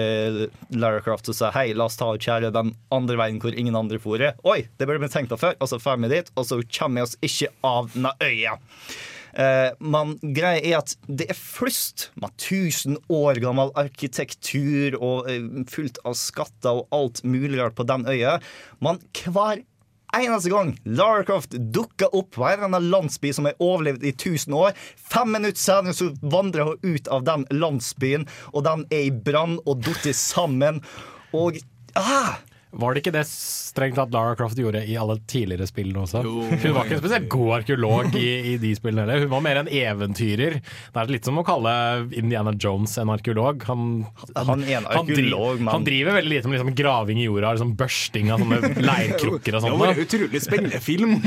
Lara Croft, og sier hei, la oss ta og kjære den andre veien hvor ingen andre for. Oi, det burde vi tenkt på før. Og så drar vi dit, og så kommer vi oss ikke av denne øya. Eh, men greia er at det er flust med 1000 år gammel arkitektur og eh, fullt av skatter og alt mulig rart på den øya. Men hver eneste gang Lara Croft dukker opp på en eller landsby som har overlevd i 1000 år, fem minutter senere så vandrer hun ut av den landsbyen, og den er i brann og datt sammen. Og ah, Var det ikke det strengt tatt Lara Croft gjorde i alle tidligere spillene også? Hun var ikke en spesielt god arkeolog i, i de spillene heller. Hun var mer en eventyrer. Det er litt som å kalle Indiana Jones en arkeolog. Han, Han er en han, han driver veldig lite med liksom graving i jorda, liksom børsting av sånne leirkrukker og Det var en utrolig spennende film.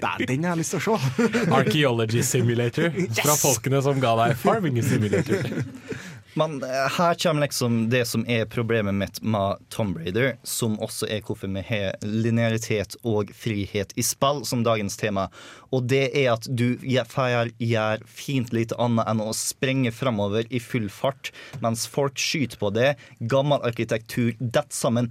Der, den har jeg lyst til å se. Archaeology Simulator fra folkene som ga deg Farming Simulator. Men eh, her kommer liksom det som er problemet mitt med Tomb Raider, som også er hvorfor vi har linearitet og frihet i spill som dagens tema. Og det er at du gjør, gjør fint lite annet enn å sprenge framover i full fart, mens folk skyter på det. Gammel arkitektur detter sammen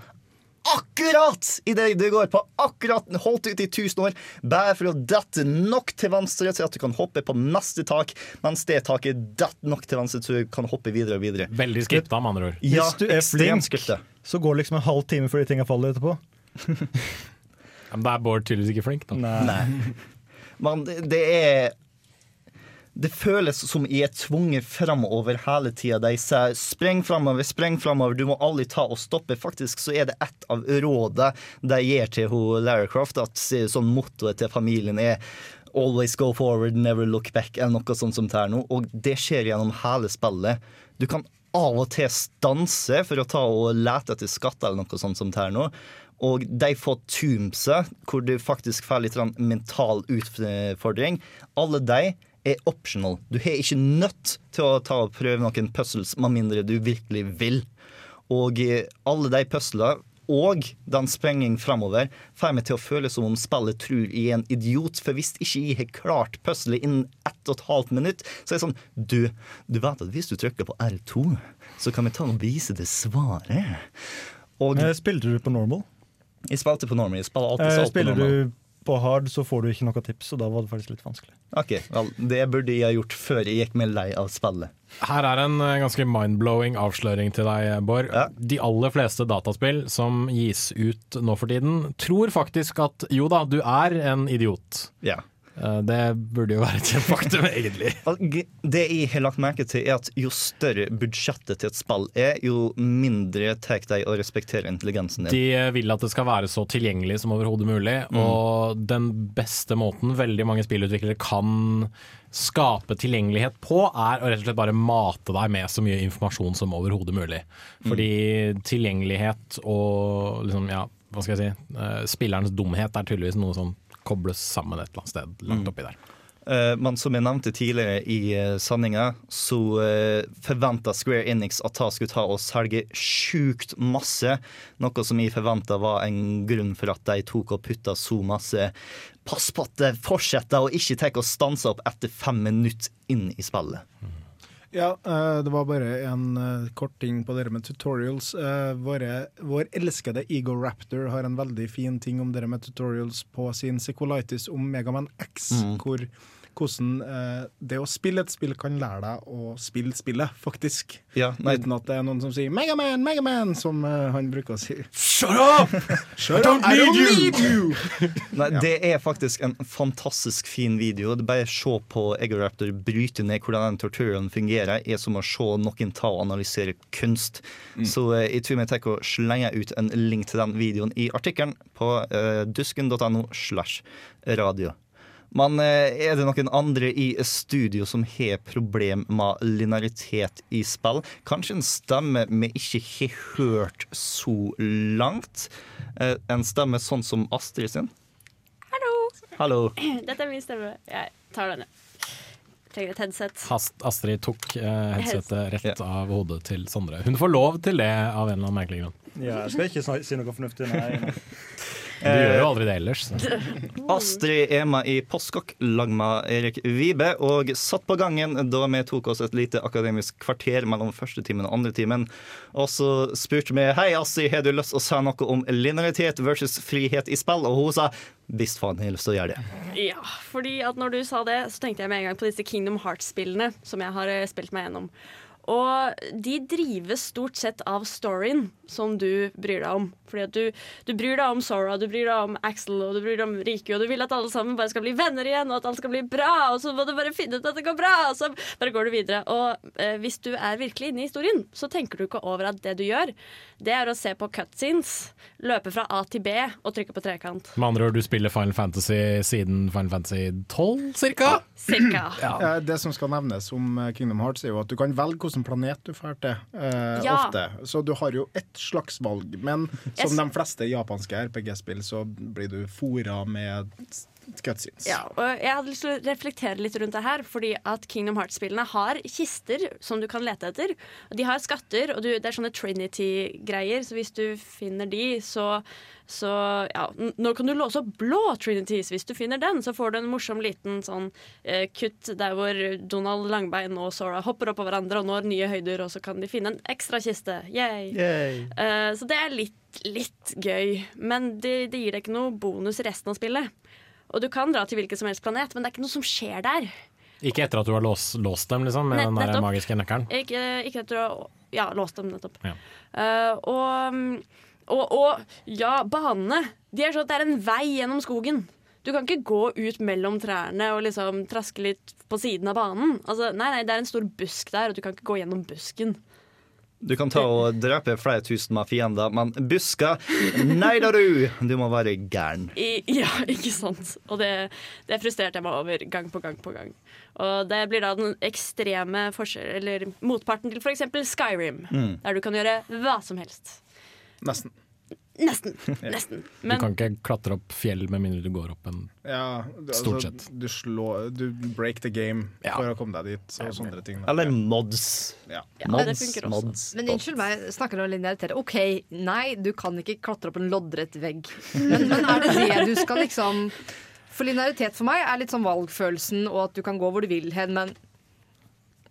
akkurat idet det går på akkurat holdt ut i 1000 år, bare for å dette nok til venstre til at du kan hoppe på neste tak, mens det taket detter nok til venstre til du kan hoppe videre og videre. Veldig skripta, med andre ord. Ja, Hvis du er flink, så går det liksom en halv time før de tinga faller etterpå. Men da er Bård tydeligvis ikke flink, da. Nei. Men det, det er Det føles som jeg er tvunget framover hele tida. De sier 'spreng framover, spreng framover', du må aldri ta og stoppe. Faktisk så er det et av rådene de gir til Lara Croft, at sånn mottoet til familien er Always go forward, never look back, eller noe sånt som det er nå. Og det skjer gjennom hele spillet. Du kan av og til stanse for å ta og lete etter skatter eller noe sånt som det er nå. Og de får tombsa, hvor du faktisk får litt mental utfordring. Alle de er optional. Du er ikke nødt til å ta og prøve noen puzzles med mindre du virkelig vil. Og eh, alle de puzzlene og den sprenging framover får meg til å føle som om spillet tror jeg er en idiot. For hvis ikke jeg har klart puzzlet innen ett og et halvt minutt, så er det sånn Du, du vet at hvis du trykker på R2, så kan vi ta og vise det svaret. Og Eh, Spilte du på normal? jeg spilte på normal. Jeg spiller alltid på så på spiller normal. du på hard, så får du ikke noe tips, og da var det faktisk litt vanskelig. Ok, well, Det burde jeg ha gjort før jeg gikk meg lei av spillet. Her er en eh, ganske mind-blowing avsløring til deg, Bård. De aller fleste dataspill som gis ut nå for tiden, tror faktisk at jo da, du er en idiot. Ja. Eh, Det burde jo være et faktum, egentlig. Det jeg har lagt merke til, er at jo større budsjettet til et spill er, jo mindre tar de å respektere intelligensen din. De vil at det skal være så tilgjengelig som overhodet mulig, Mm. og den beste måten veldig mange spillutviklere kan skape tilgjengelighet på, er å rett og slett bare mate deg med så mye informasjon som overhodet mulig. Fordi tilgjengelighet og liksom, ja, hva skal jeg si, eh, spillerens dumhet er tydeligvis noe som kobles sammen et eller annet sted langt oppi der. Eh, men som jeg nevnte tidligere i uh, sendinga, så uh, forventa Square Enix at det skulle ta og selge sjukt masse. Noe som jeg forventa var en grunn for at de tok og putta så masse Pass på at det fortsetter, og ikke tar og stanser opp etter fem minutter inn i spillet. Ja, eh, det var bare en eh, kort ting på det med tutorials. Eh, våre, vår elskede Ego Raptor har en veldig fin ting om det med tutorials på sin Sequelitis om Megaman X, Mm. hvor hvordan eh, det å spille et spill kan lære deg å spille spillet, faktisk. Ja. Uten at det er noen som sier 'Megaman, Megaman', som eh, han bruker å si. Shut up! Shut up, I don't need you! Nei, Ja. Det er faktisk en fantastisk fin video. Det Bare se på Egoraptor bryte ned hvordan den torturen fungerer, er som å se noen ta og analysere kunst. Så eh, jeg tror vi tar og slenger ut en link til den videoen i artikkelen på uh, dusken.no slash radio. Men eh, er det noen andre i studio som har problem med linearitet i spill? Kanskje en stemme vi ikke har hørt så langt? Eh, En stemme sånn som Astrid sin? Hallo! Hallo. Dette er min stemme. Jeg tar denne. Trenger et headset. Hast, Astrid tok eh, headsetet rett av hodet til Sondre. Hun får lov til det av en eller annen merkelig grunn. Ja, jeg skal ikke si noe fornuftig, nei. Du gjør jo aldri det ellers. Så. Astrid Ema i Postkokk lag med Erik Vibe, og satt på gangen da vi tok oss et lite akademisk kvarter mellom første timen og andre timen. Og så spurte vi hei Astrid, har du lyst å si noe om linearitet versus frihet i spill, og hun sa visst faen, har lyst til å gjøre det. Ja, fordi at når du sa det, så tenkte jeg med en gang på disse Kingdom Hearts-spillene som jeg har eh, spilt meg gjennom. Og de drives stort sett av storyen som du bryr deg om. Fordi at du, du bryr deg om Sora, du bryr deg om Axel og du bryr deg om Riku, og du vil at alle sammen bare skal bli venner igjen, og at alt skal bli bra, og så må du bare finne ut at det går bra, og så bare går du videre. Og eh, hvis du er virkelig inne i historien, så tenker du ikke over at det du gjør, det er å se på cutscenes, løpe fra A til B og trykke på trekant. Med andre ord, du spiller Final Fantasy siden Final Fantasy 12, cirka? Cirka. Ja. Det som skal nevnes om eh, Kingdom Hearts, er jo at du kan velge hvilken planet du drar til. eh, Ja. Ofte. Så du har jo ett slags valg. Men som de fleste japanske RPG-spill, så blir du fora med cutscenes. Ja, og jeg hadde lyst til å reflektere litt rundt det her, fordi at Kingdom Hearts-spillene har kister som du kan lete etter. Og de har skatter, og du, det er sånne Trinity-greier, så hvis du finner de, så, så ja, Nå kan du låse opp blå Trinities. Hvis du finner den, så får du en morsom liten sånn eh, kutt der hvor Donald Langbein og Sora hopper opp på hverandre og når nye høyder, og så kan de finne en ekstra kiste. Yay! Eh, så det er litt, litt gøy, men det, det gir deg ikke noe bonus i resten av spillet. Og du kan dra til hvilken som helst planet, men det er ikke noe som skjer der. Ikke etter at du har låst, låst dem, liksom, med Nett- den der magiske nøkkelen. Ikke, ikke etter å Ja, låst dem nettopp. Ja. Uh, og, og, og ja, banene. De er sånn at det er en vei gjennom skogen. Du kan ikke gå ut mellom trærne og liksom traske litt på siden av banen. Altså, nei, nei, det er en stor busk der, og du kan ikke gå gjennom busken. Du kan ta og drepe flere tusen av fiender, men busker Nei da, du! Du må være gæren. I, ja, ikke sant. Og det, det frustrerte jeg meg over gang på gang på gang. Og det blir da den ekstreme forskjell, eller motparten til f.eks. Skyrim, Mm. der du kan gjøre hva som helst. Nesten. Nesten. Nesten. du kan ikke klatre opp fjell med mindre du går opp en Ja, du, Stort sett. Du slår Du break the game for å komme deg dit. Og sånne ting. Eller mods. Ja. Ja, mods, ja, mods. Men unnskyld meg, snakker du om linearitet? OK, nei, du kan ikke klatre opp en loddrett vegg. Men, men er det det du skal liksom For linearitet for meg er litt sånn valgfølelsen, og at du kan gå hvor du vil hen, men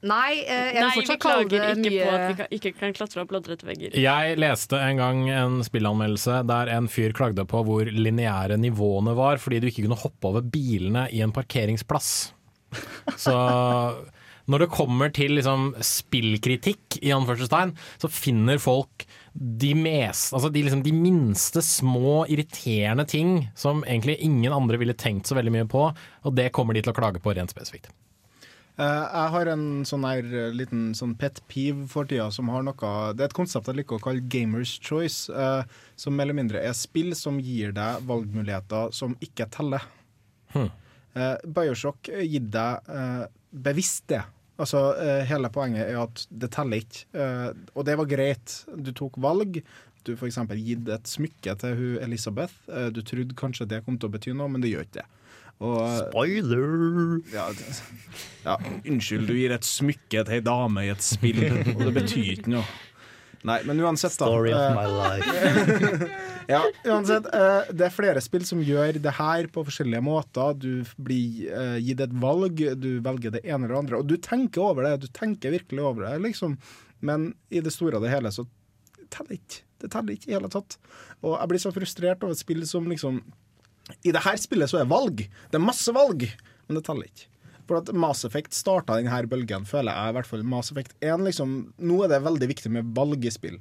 Nei, eh, jeg vil Nei, vi fortsatt kalle klager ikke på at vi kan, ikke kan klatre opp loddrette vegger. Jeg leste en gang en spillanmeldelse der en fyr klagde på hvor lineære nivåene var, fordi du ikke kunne hoppe over bilene i en parkeringsplass. Så når det kommer til liksom spillkritikk, i anførselstegn, så finner folk de, mest, altså de, liksom, de minste små irriterende ting som egentlig ingen andre ville tenkt så veldig mye på, og det kommer de til å klage på rent spesifikt. Eh, jeg har en sånn her eh, liten sånn pet peeve for tida som har noe Det er et konsept jeg liker å kalle gamers choice, eh, som mer eller mindre er spill som gir deg valgmuligheter som ikke teller. Hmm. Bioshock gir deg bevisst det. Altså, hele poenget er at det teller ikke. Og det var greit. Du tok valg. Du eksempel gitt et smykke til hun Elisabeth. Du trodde kanskje det kom til å bety noe, men det gjør ikke det. Og, Spoiler! Ja, ja, unnskyld, du gir et smykke til ei dame i et spill, og det betyr ikke noe. Nei, men uansett, da. Story of eh, my life. ja, uansett. eh, det er flere spill som gjør det her på forskjellige måter. Du blir eh, gitt et valg, du velger det ene eller det andre. Og du tenker over det, du tenker virkelig over det, liksom. Men i det store og det hele så teller ikke. Det teller ikke i hele tatt. Og jeg blir så frustrert over et spill som liksom I det her spillet så er valg. Det er masse valg, men det teller ikke. For at Mass Effect starta denne bølgen, føler jeg. i hvert fall Mass Effect 1, liksom, Nå er det veldig viktig med valg i spill.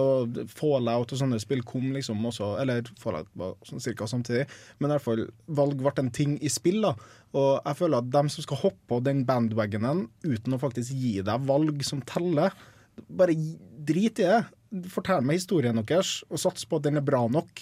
Og Fallout og sånne spill kom liksom også Eller Fallout var sånn cirka samtidig. Men i hvert fall valg ble en ting i spill. da Og jeg føler at dem som skal hoppe på den bandwagonen uten å faktisk gi deg valg som teller, bare drit i det. Fortell meg historien deres, og sats på at den er bra nok.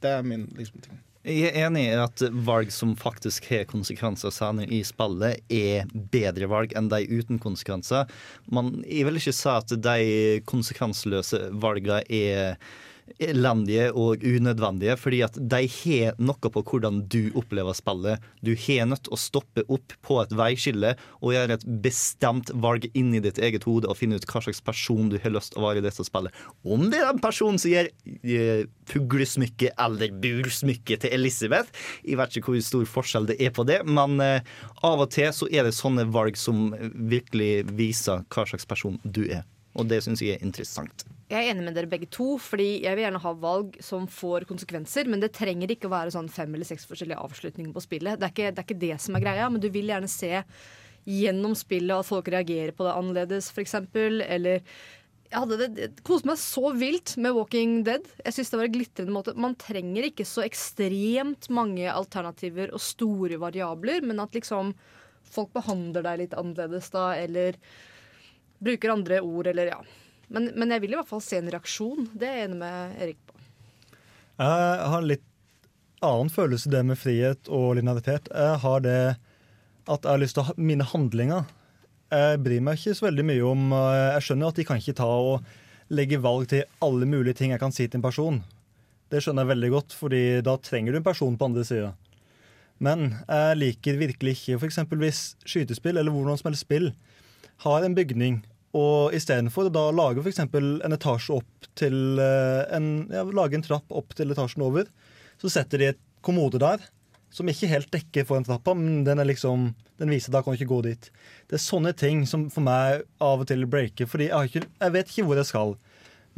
Det er min liksom ting. Jeg er enig i at valg som faktisk har konsekvenser senere i spillet, er bedre valg enn de uten konsekvenser. Men jeg vil ikke si at de konsekvensløse valgene er elendige og unødvendige, fordi at de har noe på hvordan du opplever spillet. Du har nødt til å stoppe opp på et veiskille og gjøre et bestemt valg inni ditt eget hode og finne ut hva slags person du har lyst til å være i dette spillet. Om det er den personen som gir eh, fuglesmykke eller bursmykke til Elisabeth, jeg vet ikke hvor stor forskjell det er på det, men eh, av og til så er det sånne valg som virkelig viser hva slags person du er. Og det syns jeg er interessant. Jeg er enig med dere begge to, fordi jeg vil gjerne ha valg som får konsekvenser. Men det trenger ikke å være sånn fem eller seks forskjellige avslutninger på spillet. Det er, ikke, det er ikke det som er greia, men du vil gjerne se gjennom spillet at folk reagerer på det annerledes, f.eks. Eller jeg hadde det, det koste meg så vilt med Walking Dead. Jeg synes det var en glitrende måte Man trenger ikke så ekstremt mange alternativer og store variabler, men at liksom folk behandler deg litt annerledes da, eller bruker andre ord, eller ja. Men, men jeg vil i hvert fall se en reaksjon. Det er jeg enig med Erik på. Jeg har en litt annen følelse det med frihet og linearitet. Jeg har det at jeg har lyst til å ha mine handlinger. Jeg bryr meg ikke så veldig mye om eh, Jeg skjønner at de kan ikke ta og legge valg til alle mulige ting jeg kan si til en person. Det skjønner jeg veldig godt, fordi da trenger du en person på andre sida. Men jeg liker virkelig ikke f.eks. hvis skytespill eller hvordan som helst spill har en bygning, og istedenfor da lage f.eks. en etasje opp til eh, en, ja, Lage en trapp opp til etasjen over, så setter de et kommode der som ikke helt dekker foran trappa, men den liksom den viser da kan ikke gå dit. Det er sånne ting som for meg av og til breaker, fordi jeg, ikke, jeg vet ikke hvor jeg skal.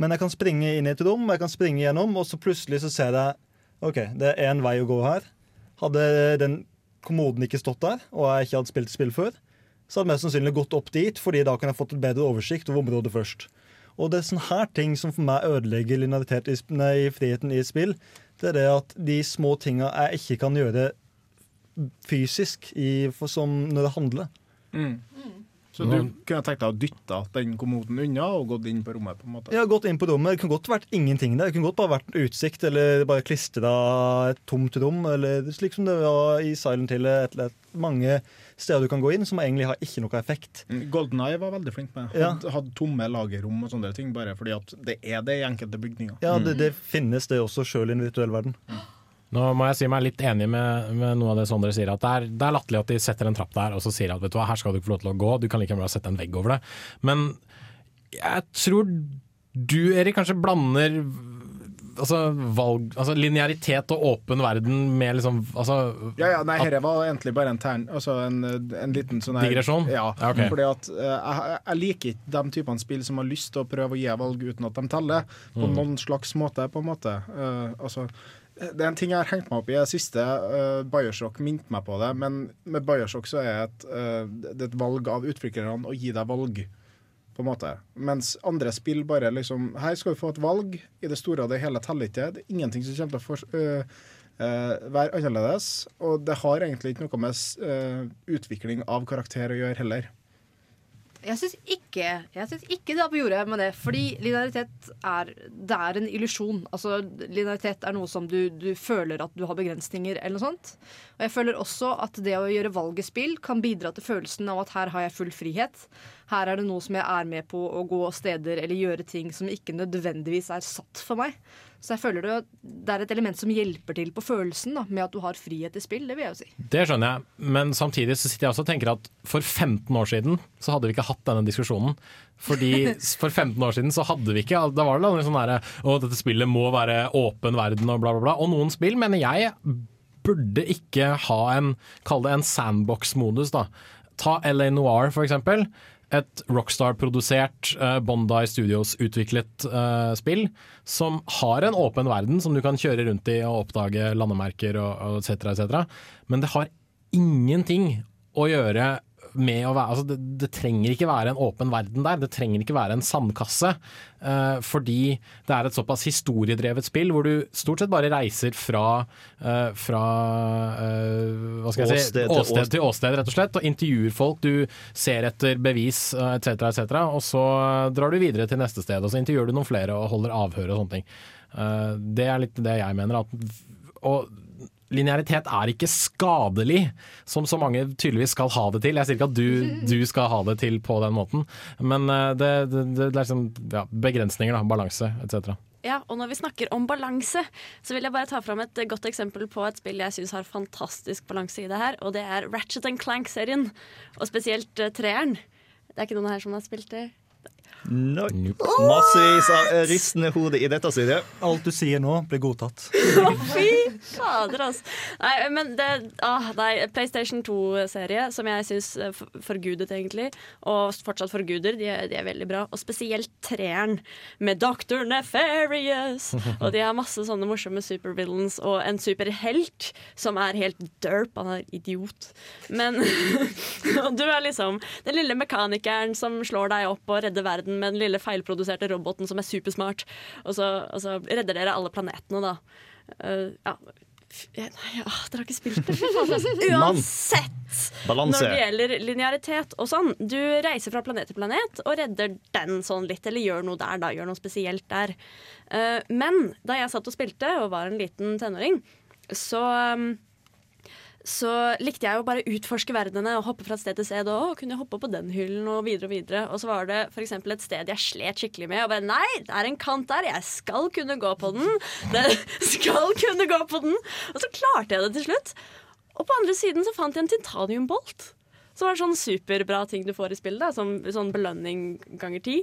Men jeg kan springe inn i et rom, jeg kan springe gjennom, og så plutselig så ser jeg OK, det er én vei å gå her. Hadde den kommoden ikke stått der, og jeg ikke hadde spilt spill før, så hadde jeg mest sannsynlig gått opp dit, fordi da kan jeg fått et bedre oversikt over området først. Og det er sånne her ting som for meg ødelegger linearitet i, nei, friheten i spill. Det er det at de små tinga jeg ikke kan gjøre fysisk i, for, som når det handler. Mm. Så du kunne tenkt deg å dytte den kommoden unna og gått inn på rommet? på en måte? Ja, gått inn på rommet. Det kunne godt vært ingenting der. Det kunne godt bare vært utsikt, eller bare klistra et tomt rom. Eller slik som det var i Silent Hill. Et, eller et, mange steder du kan gå inn som egentlig har ikke noe effekt. Mm, Golden Eye var veldig flink med. Ja. Hadde, tomme lagerrom og sånne ting, bare fordi at det er det i enkelte bygninger. Ja, det, det finnes det også sjøl i en virtuell verden. Nå må jeg si meg litt enig med, med noe av det Sondre sier. At det er, det er latterlig at de setter en trapp der og så sier at vet du hva, her skal du ikke få lov til å gå, du kan like gjerne sette en vegg over det. Men jeg tror du, Erik, kanskje blander altså, valg, altså linearitet og åpen verden med liksom altså, Ja, ja, nei, Dette var egentlig bare en tern, altså en, en liten sånn her Digresjon? Ja, Ja, ok. fordi at uh, jeg, jeg liker ikke de typene spill som har lyst til å prøve å gi valg uten at de teller, på Mm. noen slags måte, på en måte. Uh, altså, Det er en ting jeg har hengt meg opp i i det siste. Uh, Bioshock minte meg på det, men med Bioshock så er et, uh, det er et valg av utviklerne å gi deg valg. På en måte. Mens andre spill bare liksom Her skal vi få et valg. I det store og det hele teller ikke. Det er ingenting som kommer til å for, øh, øh, være annerledes. Og det har egentlig ikke noe med øh, utvikling av karakter å gjøre heller. Jeg syns ikke, ikke det er på jordet med det. Fordi linearitet er, det er en illusjon. Altså, linearitet er noe som du, du føler at du har begrensninger, eller noe sånt. Og jeg føler også at det å gjøre valg i spill kan bidra til følelsen av at her har jeg full frihet. Her er det noe som jeg er med på å gå steder eller gjøre ting som ikke nødvendigvis er satt for meg. Så jeg føler det, det er et element som hjelper til på følelsen da, med at du har frihet i spill. Det vil jeg jo si. Det skjønner jeg, men samtidig så sitter jeg også og tenker at for 15 år siden så hadde vi ikke hatt denne diskusjonen. Fordi for 15 år siden så hadde vi ikke Da var det sånn derre Å, dette spillet må være åpen verden og bla, bla, bla. Og noen spill mener jeg burde ikke ha en Kall det en sandbox-modus, da. Ta LA Noir, for eksempel. Et Rockstar-produsert, uh, Bondi Studios-utviklet uh, spill som har en åpen verden som du kan kjøre rundt i og oppdage landemerker og, etc., et cetera, et cetera. Men det har ingenting å gjøre med å være altså det, det trenger ikke være en åpen verden der. Det trenger ikke være en sandkasse. Uh, fordi det er et såpass historiedrevet spill hvor du stort sett bare reiser fra, uh, fra uh, hva skal jeg si, Åsted til åsted åsted. til åsted, rett og slett. Og intervjuer folk. Du ser etter bevis etc., etc. Og så drar du videre til neste sted. Og så intervjuer du noen flere og holder avhør og sånne ting. Det er litt det jeg mener. At, og linearitet er ikke skadelig, som så mange tydeligvis skal ha det til. Jeg sier ikke at du, du skal ha det til på den måten, men eh, det, det, det er liksom ja, begrensninger, da, balanse etc. Ja, og når vi snakker om balanse, så vil jeg bare ta fram et godt eksempel på et spill jeg syns har fantastisk balanse i det her, og det er Ratchet Clank-serien. Og spesielt eh, treeren. Det er ikke noen her som har spilt det? No. Massevis av eh, ristende hode i dette studiet. Alt du sier nå, blir godtatt. Å, fy fader, altså. Nei, men det ah, nei, PlayStation 2-serie, som jeg syns forgudet, egentlig, og fortsatt forguder, de er, de er veldig bra. Og spesielt treeren med Dr. Nefarious. Og de har masse sånne morsomme supervillains og en superhelt som er helt derp. Han er idiot. Men Og du er liksom den lille mekanikeren som slår deg opp og redder verden med den lille feilproduserte roboten som er supersmart. Og så, og så redder dere alle planetene, da. Uh, ja. Nei, ja, dere har ikke spilt det? Fy faen, altså. Uansett! Når det gjelder linearitet og sånn. Du reiser fra planet til planet og redder den sånn litt, eller gjør noe der, da. Gjør noe spesielt der. Uh, men da jeg satt og spilte og var en liten tenåring, så um, så likte jeg jo bare utforske verdenene og hoppe fra sted til sted. Og og kunne hoppe på den hyllen og videre og videre. Og så var det eksempel et sted jeg slet skikkelig med. Og bare nei, det er en kant der, jeg skal kunne gå på den. Det skal kunne gå på den. Og så klarte jeg det til slutt. Og på andre siden så fant jeg en titaniumbolt. Som er sånn superbra ting du får i spillet. Da, som sånn belønning ganger ti.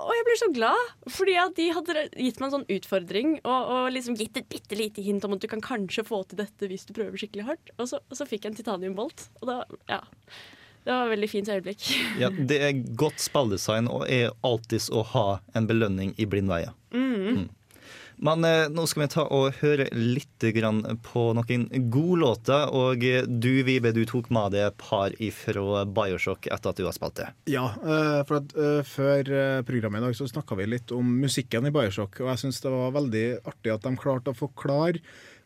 Og jeg ble så glad, fordi at de hadde gitt meg en sånn utfordring og, og liksom gitt et bitte lite hint om at du kan kanskje få til dette hvis du prøver skikkelig hardt. Og så, og så fikk jeg en titaniumbolt. Og da, ja. Det var et veldig fint øyeblikk. Ja, det er godt spilldesign og er alltids å ha en belønning i blindveie. Mm. Men eh, nå skal vi ta og høre litt grann på noen gode låter. Og eh, du, Vibe, du tok med deg et par fra Bioshock etter at du har spilt det. Ja, eh, for at eh, før eh, programmet i dag så snakka vi litt om musikken i Bioshock, og jeg syns det var veldig artig at de klarte å forklare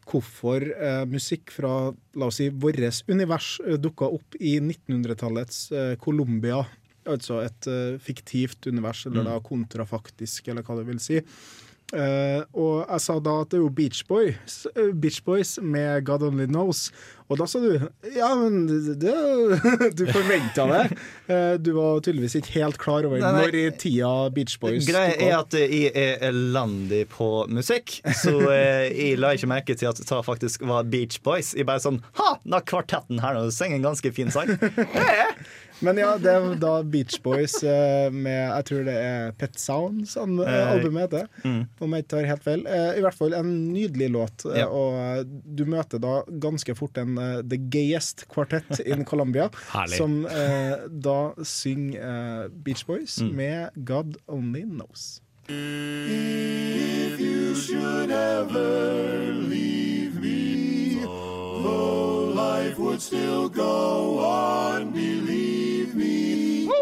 hvorfor eh, musikk fra la oss si, vårt univers eh, dukka opp i 1900-tallets eh, Colombia. Altså et fiktivt univers, eller Mm. da kontrafaktisk, eller hva det vil si. Eh, og jeg sa da at det er jo Beach Boys, eh, Beach Boys med God Only Knows. Og da sa du ja, men det, du forventa det. Eh, du var tydeligvis ikke helt klar over Nei, nei. når i tida Beach Boys Greia er at jeg er elendig på musikk, så eh, jeg la ikke merke til at det faktisk var Beach Boys. Jeg bare sånn Ha! Da kvartetten her nå synger en ganske fin sang. Men ja, det er da Beach Boys eh, med Jeg tror det er Pet eh, Eh, albumet heter. mm. Om jeg ikke tar helt feil. I hvert fall en nydelig låt. Ja. Og du møter da ganske fort en eh, The Gayest Quartet in Colombia. Som eh, da synger eh, Beach Boys Mm. med God Only Knows. If you should ever leave me, though life would still go on, believe me.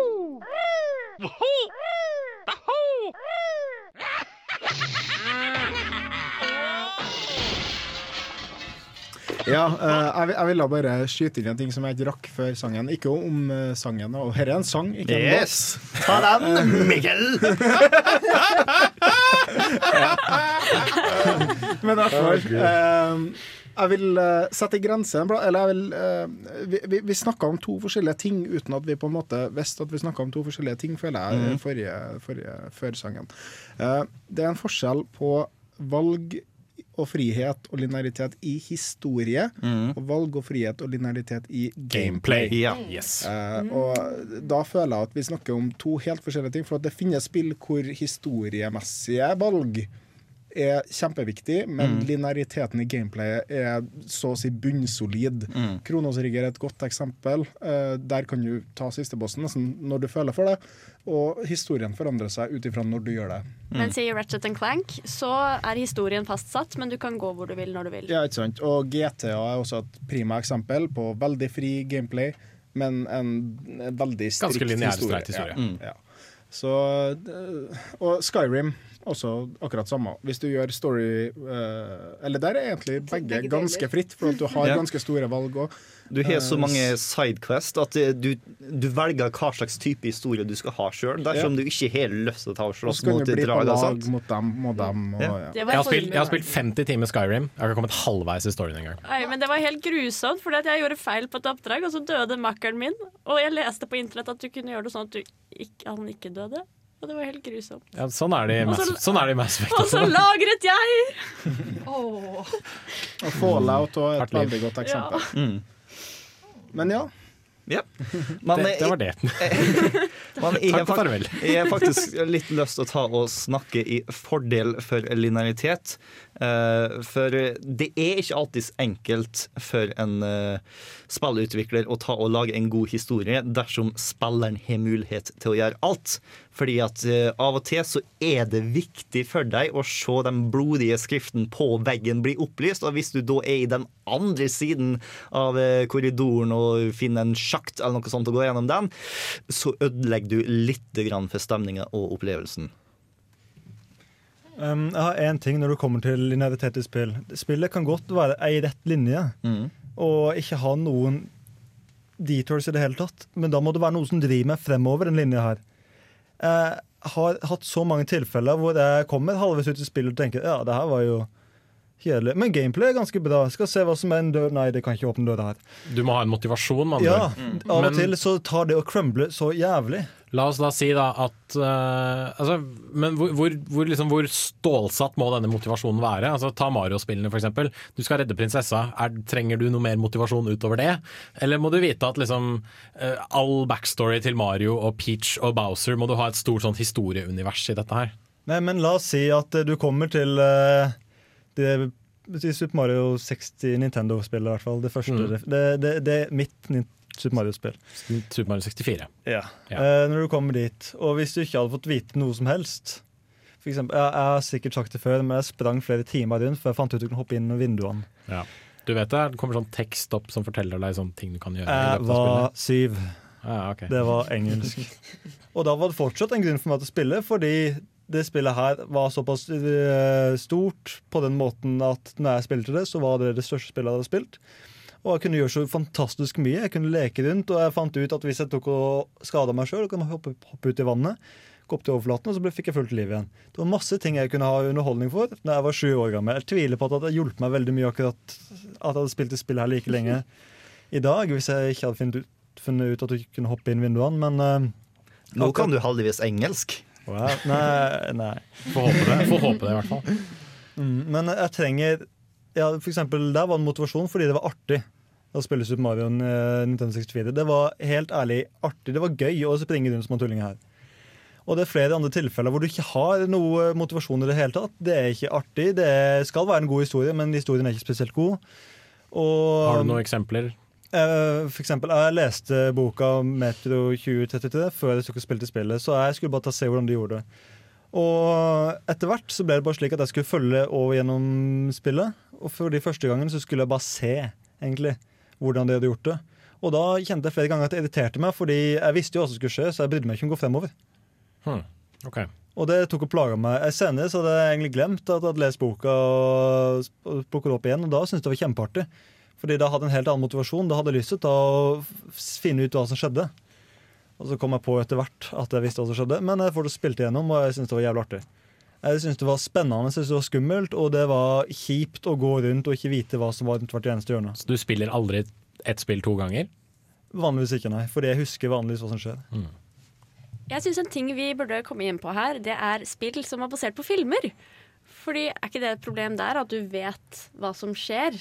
Ja, eh, jeg, vil- jeg ville bare skyte inn en ting som jeg ikke rakk før sangen. Ikke om eh, sangen, og her er en sang, ikke en Yes! låt. Ta den, Mikkel! Men derfor eh, Jeg vil sette grense Eller jeg vil Vi, vi, vi snakka om to forskjellige ting uten at vi på en måte visste at vi snakka om to forskjellige ting, føler jeg, mm. forrige, forrige, før sangen. Eh, det er en forskjell på valg og frihet og linearitet i historie, og valg og frihet og linearitet i gameplay. Gameplay, ja. Yes. Uh, og da føler jeg at vi snakker om to helt forskjellige ting. For at det finnes spill hvor historiemessige valg er kjempeviktig, men Mm. lineariteten i gameplayet er så å si bunnsolid. Mm. Kronosrigger er et godt eksempel. Eh, der kan du ta sistebossen nesten når du føler for det, og historien forandrer seg ut ifra når du gjør det. Mens i Ratchet Clank så er historien fastsatt, men du kan gå hvor du vil når du vil. Ja, ikke sant? Og GTA er også et prima eksempel på veldig fri gameplay, men en, en veldig strikt Ganske lineær, historie. streit historie. Ja, Mm. ja. Så, eh, og Skyrim også akkurat samme. Hvis du gjør story uh, Eller der er egentlig begge, begge ganske fritt, for at du har Ja. ganske store valg òg. Du har så mange sidequests at eh, du, du velger hva slags type historie du skal ha sjøl, dersom Ja. du ikke har lyst til å ta og slåss mot drager. mot dem mot dem. Og, Ja. ja. Jeg har, spilt, jeg har spilt 50 timer Skyrim. Jeg har ikke kommet halvveis i storyen engang. Nei, men Det var helt grusomt, at jeg gjorde feil på et oppdrag, og så døde makkeren min. Og jeg leste på internett at du kunne gjøre det sånn at du ikke, han ikke døde. Og det var helt grusomt. Ja, sånn er det i sånn er det i Mass Effect. Og så lagret jeg! Og Fallout og er et veldig godt eksempel. Mm. Men ja. Ja. Man, Det, det var det. man, jeg, Takk og farvel. jeg har faktisk litt lyst til å ta og snakke i fordel for linearitet. Eh, for det er ikke alltid enkelt for en eh, spillutvikler å ta og lage en god historie dersom spilleren har mulighet til å gjøre alt. Fordi at eh, av og til så er det viktig for deg å se den blodige skriften på veggen bli opplyst, og hvis du da er i den andre siden av korridoren og finner en sjakt eller noe sånt og går gjennom den, så ødelegger du litt for stemninga og opplevelsen. Um, jeg har én ting når det kommer til linearitet i spill. Spillet kan godt være ei rett linje og ikke ha noen detours i det hele tatt. Men da må det være noe som driver meg fremover den linja her. Jeg har hatt så mange tilfeller hvor jeg kommer halvveis ut i spillet og tenker ja, det her var jo kjedelig. Men gameplay er ganske bra. Skal se hva som er en dør. Nei, det kan ikke åpne døra her. Du må ha en motivasjon, mann. Ja, av og Men- til så tar det å crumble så jævlig. La oss da si da at uh, altså, Men hvor, hvor, hvor, liksom, hvor stålsatt må denne motivasjonen være? Altså, ta Mario-spillene f.eks. Du skal redde prinsessa. Er, trenger du noe mer motivasjon utover det? Eller må du vite at liksom, uh, all backstory til Mario og Peach og Bowser Må du ha et stort sånn historieunivers i dette her? Nei, men la oss si at uh, du kommer til det, i Super Mario 60 Nintendo-spillet, i hvert fall. Det første. Mm. Det, det, det mitt Super Mario-spill. Super Mario 64. Ja. Ja. Eh, når du kommer dit. Og hvis du ikke hadde fått vite noe som helst for eksempel, jeg, jeg har sikkert sagt det før, men jeg sprang flere timer rundt før jeg fant ut du kunne hoppe inn vinduene. Ja. Du vet det, det kommer sånn tekst opp som forteller deg sånne ting du kan gjøre. Jeg var syv. Ah, okay. Det var engelsk. Og da var det fortsatt en grunn for meg til å spille, fordi det spillet her var såpass eh, stort på den måten at når jeg spilte det, så var det det største spillet jeg hadde spilt. Og jeg kunne gjøre så fantastisk mye. Jeg kunne leke rundt, og jeg fant ut at hvis jeg tok og skada meg sjøl, kunne jeg hoppe, hoppe ut i vannet, gå opp til overflaten, og så ble- fikk jeg fullt liv igjen. Det var masse ting jeg kunne ha underholdning for da jeg var sju år gammel. Jeg tviler på at det hadde hjulpet meg veldig mye akkurat at jeg hadde spilt det spillet her like lenge i dag, hvis jeg ikke hadde funnet ut, funnet ut at du kunne hoppe inn vinduene, men uh, Nå kan du heldigvis engelsk. Wow. Nei, nei. Får håpe det, får håpe det i hvert fall. Mm, men jeg trenger ja, For eksempel, Der var det motivasjon fordi det var artig å spille Super Mario eh, 1964. Det var helt ærlig artig. Det var gøy å springe rundt som en tulling her. Og det er flere andre tilfeller hvor du ikke har noe motivasjon i det hele tatt. Det er ikke artig. Det skal være en god historie, men historien er ikke spesielt god. Og, Har du noen eksempler? Eh, For eksempel, jeg leste boka Metro 2033 før jeg skulle spille til spillet, så jeg skulle bare ta se hvordan de gjorde det. Og etter hvert så ble det bare slik at jeg skulle følge over gjennom spillet. Og for de første gangen så skulle jeg bare se egentlig hvordan de hadde gjort det. Og da kjente jeg flere ganger at det irriterte meg, fordi jeg visste jo hva som skulle skje, så jeg brydde meg ikke om å gå fremover. Hmm. Okay. Og det tok og plaga meg. Senere så hadde jeg egentlig glemt at jeg hadde lest boka og og plukket det opp igjen, og da syntes jeg det var kjempeartig. Fordi da hadde jeg en helt annen motivasjon. Da hadde jeg lyst til å finne ut hva som skjedde. Og så kom jeg på etter hvert at jeg visste hva som skjedde, men jeg får det spilt igjennom, og jeg syntes det var jævlig artig. Jeg syntes det var spennende, jeg synes det var skummelt, og det var kjipt å gå rundt og ikke vite hva som var rundt hvert eneste hjørne. Så du spiller aldri ett spill to ganger? Vanligvis ikke, nei. Fordi jeg husker vanligvis hva som skjer. Jeg syns en ting vi burde komme inn på her, det er spill som er basert på filmer. Fordi er ikke det et problem der, at du vet hva som skjer?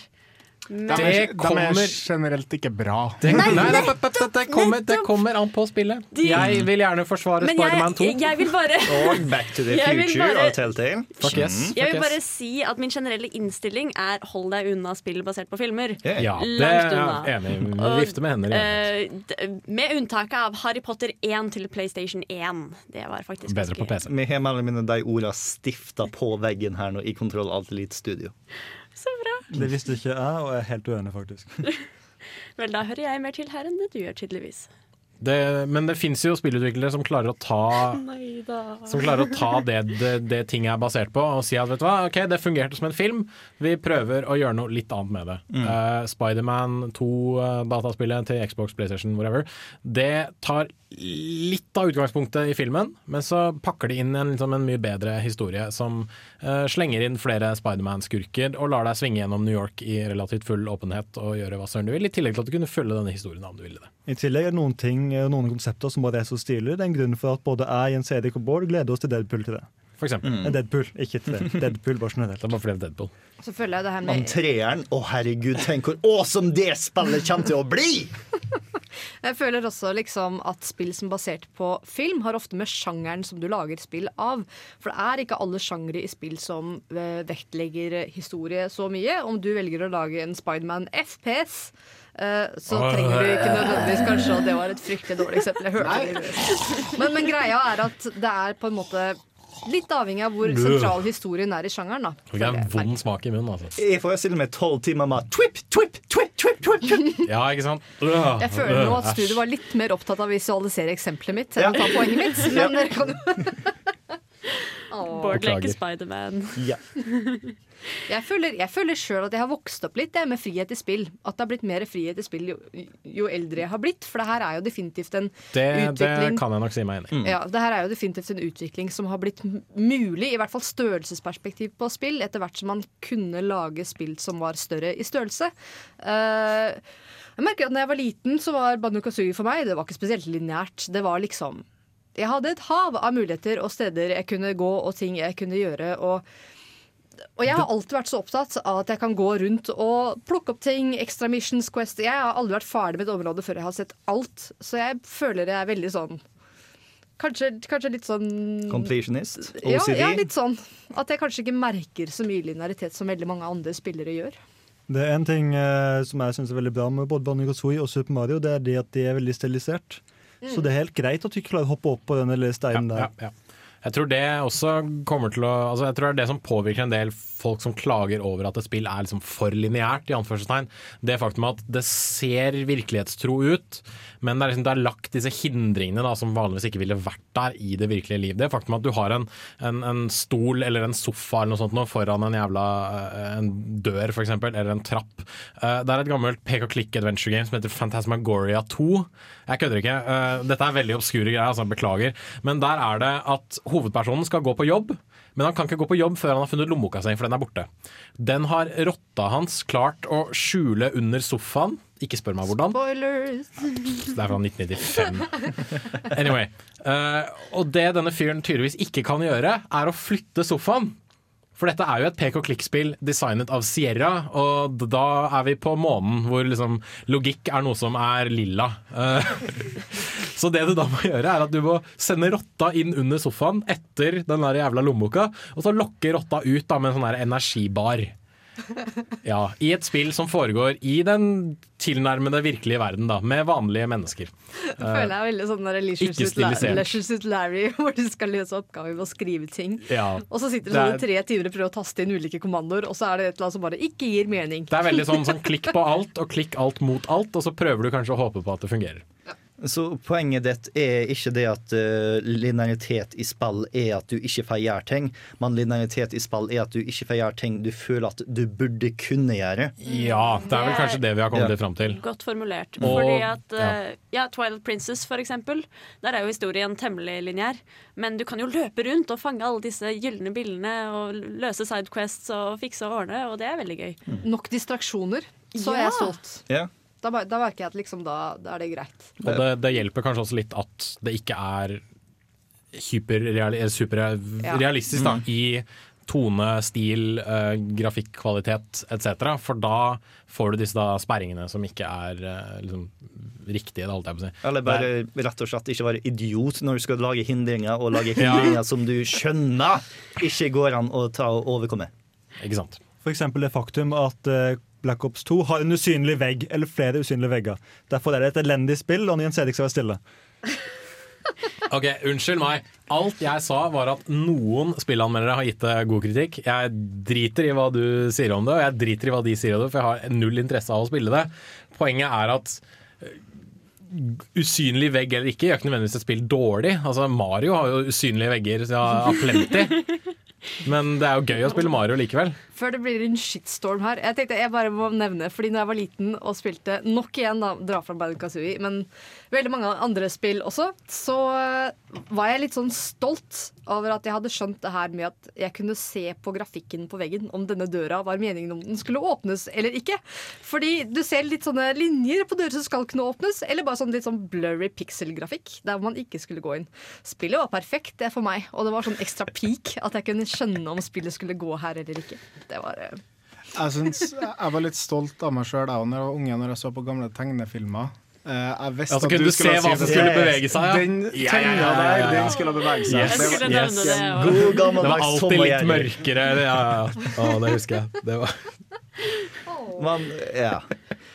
Men, De er, de er generelt ikke bra. Det, nei, nei, det, det, det, kommer, det kommer an på spillet. Jeg vil gjerne forsvare Spiderman 2. jeg vil bare Og Back to the Jeg vil Future bare- av Telltale. Fuck yes. Mm. Jeg vil bare si at min generelle innstilling er hold deg unna spill basert på filmer. Ja, det Langt er unna. jeg enig i. Vi med hender. eh, med unntaket av Harry Potter 1 til PlayStation 1. Det var faktisk Bedre på PC. Vi har mine de ordene stifta på veggen her nå i Kontroll Alt Elite Studio. Så bra. Det visste ikke jeg, og jeg er helt uenig, faktisk. Vel, da hører jeg mer til her enn det du gjør, tydeligvis. Det, men det fins jo spillutviklere som klarer å ta Som klarer å ta det, det, det ting er basert på, og si at vet du hva, ok, det fungerte som en film, vi prøver å gjøre noe litt annet med det. Mm. Uh, Spiderman 2-dataspillet til Xbox, PlayStation, whatever, det tar litt av utgangspunktet i filmen, men så pakker de inn en, liksom, en mye bedre historie som uh, slenger inn flere Spiderman-skurker og lar deg svinge gjennom New York i relativt full åpenhet og gjøre hva søren du vil, i tillegg til at du kunne følge denne historien om du ville det. I tillegg er det noen ting, noen konsepter som bare er så stilige. Det er en grunn for at både jeg, Jens Erik og Bård gleder oss til Deadpool til det. For eksempel. Eh, Deadpool, ikke tre. Deadpool, bare generelt. Det er bare flere Deadpool. Så føler jeg det her Om med treeren, å herregud, tenk hvor awesome det spillet kommer til å bli! Jeg føler også liksom at spill som er basert på film, har ofte med sjangeren som du lager spill av. For det er ikke alle sjangre i spill som eh, vektlegger historie så mye. Om du velger å lage en Spiderman FPS, eh, så trenger du ikke nødvendigvis kanskje Og det var et fryktelig dårlig eksempel. Jeg hørte det. Men, men greia er at det er på en måte litt avhengig av hvor sentral historien er i sjangeren. da. Det er vond smak i munnen, altså. Jeg forestiller meg tolv timer med twip, twip, twip, twip, twip, twip. Ja, ikke sant? Jeg føler nå at studiet var litt mer opptatt av å visualisere eksempelet mitt enn å ta poenget mitt. Men dere kan jo Bård leker Spiderman. Ja. Jeg føler, jeg føler sjøl at jeg har vokst opp litt jeg, med frihet i spill. At det har blitt mer frihet i spill jo, jo eldre jeg har blitt. For det her er jo definitivt en Det, det kan jeg nok si meg enig i. ja, det her er jo definitivt en utvikling som har blitt mulig, i hvert fall størrelsesperspektiv på spill, etter hvert som man kunne lage spill som var større i størrelse. Uh, jeg merker at når jeg var liten, så var Banu Kazooie for meg Det var ikke spesielt lineært. Det var liksom Jeg hadde et hav av muligheter og steder jeg kunne gå, og ting jeg kunne gjøre. og og jeg har alltid vært så opptatt av at jeg kan gå rundt og plukke opp ting. Extra missions, quest. Jeg har aldri vært ferdig med et område før jeg har sett alt. Så jeg føler jeg er veldig sånn Kanskje, kanskje litt sånn Completionist. ja, OCD. ja, litt sånn. At jeg kanskje ikke merker så mye linearitet som veldig mange andre spillere gjør. Det er en ting eh, som jeg synes er veldig bra med både Banjo Kazooie og Super Mario, det er det at de er veldig stilisert. Så det er helt greit at du ikke klarer å hoppe opp på den lille steinen Ja, der. ja. Jeg tror det også kommer til å altså Jeg tror det er det som påvirker en del folk som klager over at et spill er liksom for lineært, i anførselstegn. Det faktum at det ser virkelighetstro ut, men det er, liksom, det er lagt disse hindringene da, som vanligvis ikke ville vært der i det virkelige liv. Det faktum at du har en, en, en stol eller en sofa eller noe sånt nå, foran en jævla eh, en dør, eksempel, eller en trapp. Eh, Det er et gammelt pek og klikk adventure game som heter Phantasmagoria 2. Jeg kødder ikke. Eh, Dette er veldig obskure greier, altså beklager. Men der er det at hovedpersonen skal gå på jobb. Men han kan ikke gå på jobb før han har funnet lommeboka si, for den er borte. Den har rotta hans klart å skjule under sofaen. Ikke spør meg hvordan. Spoilers! Det er fra 1995. Anyway. eh, og det denne fyren tydeligvis ikke kan gjøre, er å flytte sofaen. For dette er jo et pek og klikk-spill designet av Sierra, og da er vi på månen hvor liksom logikk er noe som er lilla. Eh, så det du da må gjøre, er at du må sende rotta inn under sofaen etter den der jævla lommeboka, og så lokke rotta ut da med en sånn energibar. Ja, I et spill som foregår i den tilnærmede virkelige verden, da, med vanlige mennesker. Det føler jeg er veldig sånn der Leisure Suit. Larry, hvor du skal løse oppgaver med å skrive ting. Ja. Og så sitter du sånn tre timer og prøver å taste inn ulike kommandoer, og så er det et eller annet som bare ikke gir mening. Det er veldig sånn, sånn klikk på alt og klikk alt mot alt, og så prøver du kanskje å håpe på at det fungerer. Så poenget ditt er ikke det at uh, linearitet i spill er at du ikke får gjøre ting, men linearitet i spill er at du ikke får gjøre ting du føler at du burde kunne gjøre. Ja, det er vel kanskje det vi har kommet Ja. fram til. Godt formulert. Og- Fordi at ja. eh, ja, Twilight Princess for eksempel, der er jo historien temmelig lineær. Men du kan jo løpe rundt og fange alle disse gylne billene og løse sidequests og fikse og ordne, og det er veldig gøy. Nok distraksjoner, så er Ja. jeg solgt. Ja. Da, da merker jeg at liksom da, da er det greit. Og det, det hjelper kanskje også litt at det ikke er eller superrealistisk da, Mm. i tone, stil, uh, grafikkvalitet etc. For da får du disse da sperringene som ikke er uh, liksom, riktige. Holdt jeg på å si. Eller bare rett og slett ikke være idiot når du skal lage hindringer, og lage hindringer som du skjønner ikke går an å ta og overkomme. Ikke sant. For eksempel det faktum at eh, Black Ops 2 har en usynlig vegg, eller flere usynlige vegger. Derfor er det et elendig spill, og Jens Erik skal være stille. Ok, Unnskyld meg. Alt jeg sa, var at noen spillanmeldere har gitt det god kritikk. Jeg driter i hva du sier om det, og jeg driter i hva de sier om det, for jeg har null interesse av å spille det. Poenget er at eh, usynlig vegg eller ikke gjør ikke nødvendigvis et spill dårlig. Altså, Mario har jo usynlige vegger Så jeg har plenty. Men det er jo gøy å spille Mario likevel. Før det blir en shitstorm her. Jeg tenkte jeg bare må nevne Fordi når jeg var liten og spilte nok igjen, da, dra fra Banjo Kazooie, men veldig mange andre spill også, så eh, var jeg litt sånn stolt over at jeg hadde skjønt det her med at jeg kunne se på grafikken på veggen om denne døra var meningen om den skulle åpnes eller ikke. Fordi du ser litt sånne linjer på dører som skal kunne åpnes, eller bare sånn litt sånn blurry pixel-grafikk der man ikke skulle gå inn. Spillet var perfekt det for meg, og det var sånn ekstra peak at jeg kunne skjønne om spillet skulle gå her eller ikke. Det var eh, Jeg, synes, jeg var litt stolt av meg sjøl da jeg var unge når jeg så på gamle tegnefilmer. Eh, Jeg visste at kunne du skulle se hva som skulle bevege seg, ja. Den Ja, ja, ja, ja, ja, ja. der, den skulle bevege seg. Yes, Det var- yes. skulle nevne det. God var alltid litt mørkere. Ja, ja, ja. Å, det husker jeg. Det var Men ja.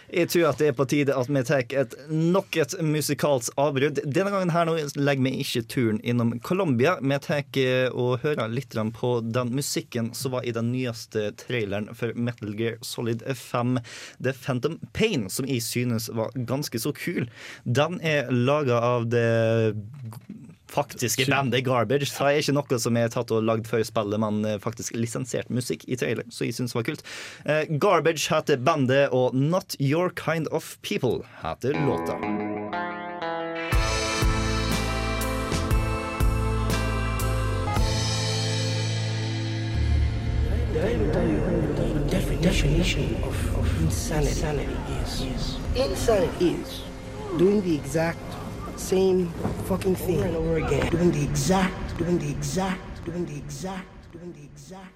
Jeg tror at det er på tide at vi tar et, nok et musikalsk avbrudd. Denne gangen her nå legger vi ikke turen innom Colombia. Vi tar eh, og hører litt på den musikken som var i den nyeste traileren for Metal Gear Solid 5, The Phantom Pain, som jeg synes var ganske så kul. Den er laga av det faktiske bandet Garbage. Det er ikke noe som er tatt og lagd før spillet, men eh, faktisk lisensiert musikk i trailer, så jeg syns det var kult. Eh, Garbage heter bandet, og Not Your Kind of People heter låta. The definition of, of insanity, is insanity is doing the exact same fucking thing over and over again. Doing the exact, doing the exact, doing the exact, doing the exact.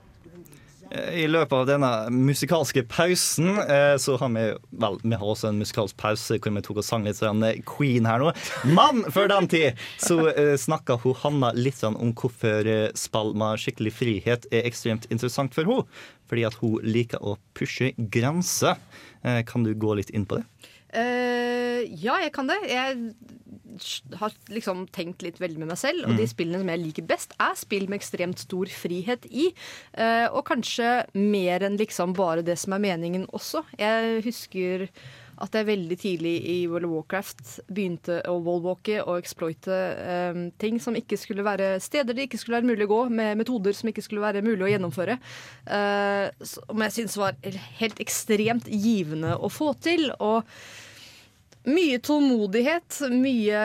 Eh, I løpet av denne musikalske pausen eh, så har vi Vel, vi har også en musikalsk pause hvor vi tok og sang litt sånn eh, Queen her nå. Men før den tid så snakka hun Hanna litt sånn om hvorfor Spalma spill med skikkelig frihet er ekstremt interessant for henne. Fordi at hun liker å pushe grenser. Kan du gå litt inn på det? Uh, ja, jeg kan det. Jeg har liksom tenkt litt veldig med meg selv, og de Mm. spillene som jeg liker best, er spill med ekstremt stor frihet i. Eh, og kanskje mer enn liksom bare det som er meningen også. Jeg husker at jeg veldig tidlig i World of Warcraft begynte å wallwalke og exploite um, ting som ikke skulle være steder det ikke skulle være mulig å gå, med metoder som ikke skulle være mulig å gjennomføre. Uh, som jeg syns var helt ekstremt givende å få til. Og mye tålmodighet, mye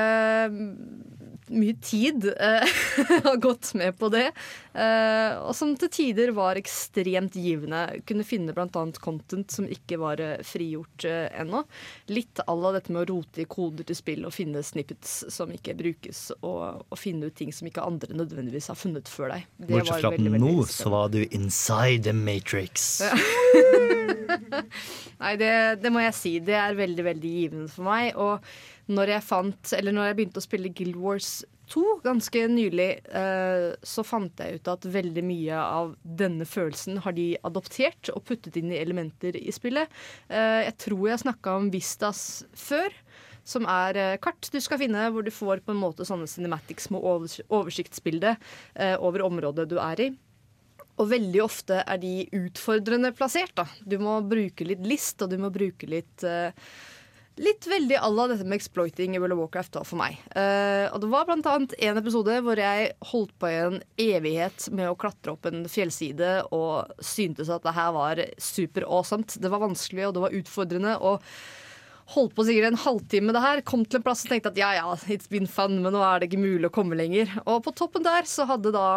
mye tid eh, har gått med på det. Eh, og som til tider var ekstremt givende. Kunne finne bl.a. content som ikke var eh, frigjort eh, ennå. Litt à la dette med å rote i koder til spill og finne snippets som ikke brukes, og, og finne ut ting som ikke andre nødvendigvis har funnet før deg. Det Bortsett var fra at nå så var du inside the matrix. Nei, det, det må jeg si. Det er veldig, veldig givende for meg. Og når jeg fant Eller når jeg begynte å spille Guild Wars 2 ganske nylig, eh, så fant jeg ut at veldig mye av denne følelsen har de adoptert og puttet inn i elementer i spillet. Eh, jeg tror jeg snakka om Vistas før. Som er eh, kart du skal finne, hvor du får på en måte sånne cinematics med overs oversiktsbilde over området du er i. Og veldig ofte er de utfordrende plassert. da. Du må bruke litt list, og du må bruke litt eh, Litt veldig à la dette med exploiting i World of Warcraft da, for meg. Uh, og Det var annet en episode hvor jeg holdt på i en evighet med å klatre opp en fjellside og syntes at det her var superawesome. Det var vanskelig og det var utfordrende. og Holdt på sikkert en halvtime det her. Kom til en plass og tenkte at ja ja, it's been fun, men nå er det ikke mulig å komme lenger. Og på toppen der så hadde da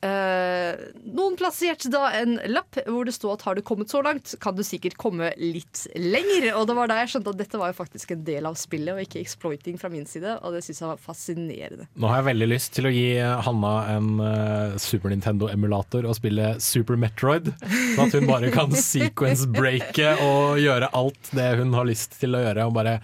noen plassert da en lapp hvor det sto at har du kommet så langt, kan du sikkert komme litt lenger. Og det var da jeg skjønte at dette var jo faktisk en del av spillet, og ikke exploiting fra min side. Og det syns jeg var fascinerende. Nå har jeg veldig lyst til å gi Hanna en eh, Super Nintendo-emulator og spille Super Metroid. Sånn at hun bare kan sequence-breake og gjøre alt det hun har lyst til å gjøre. Og bare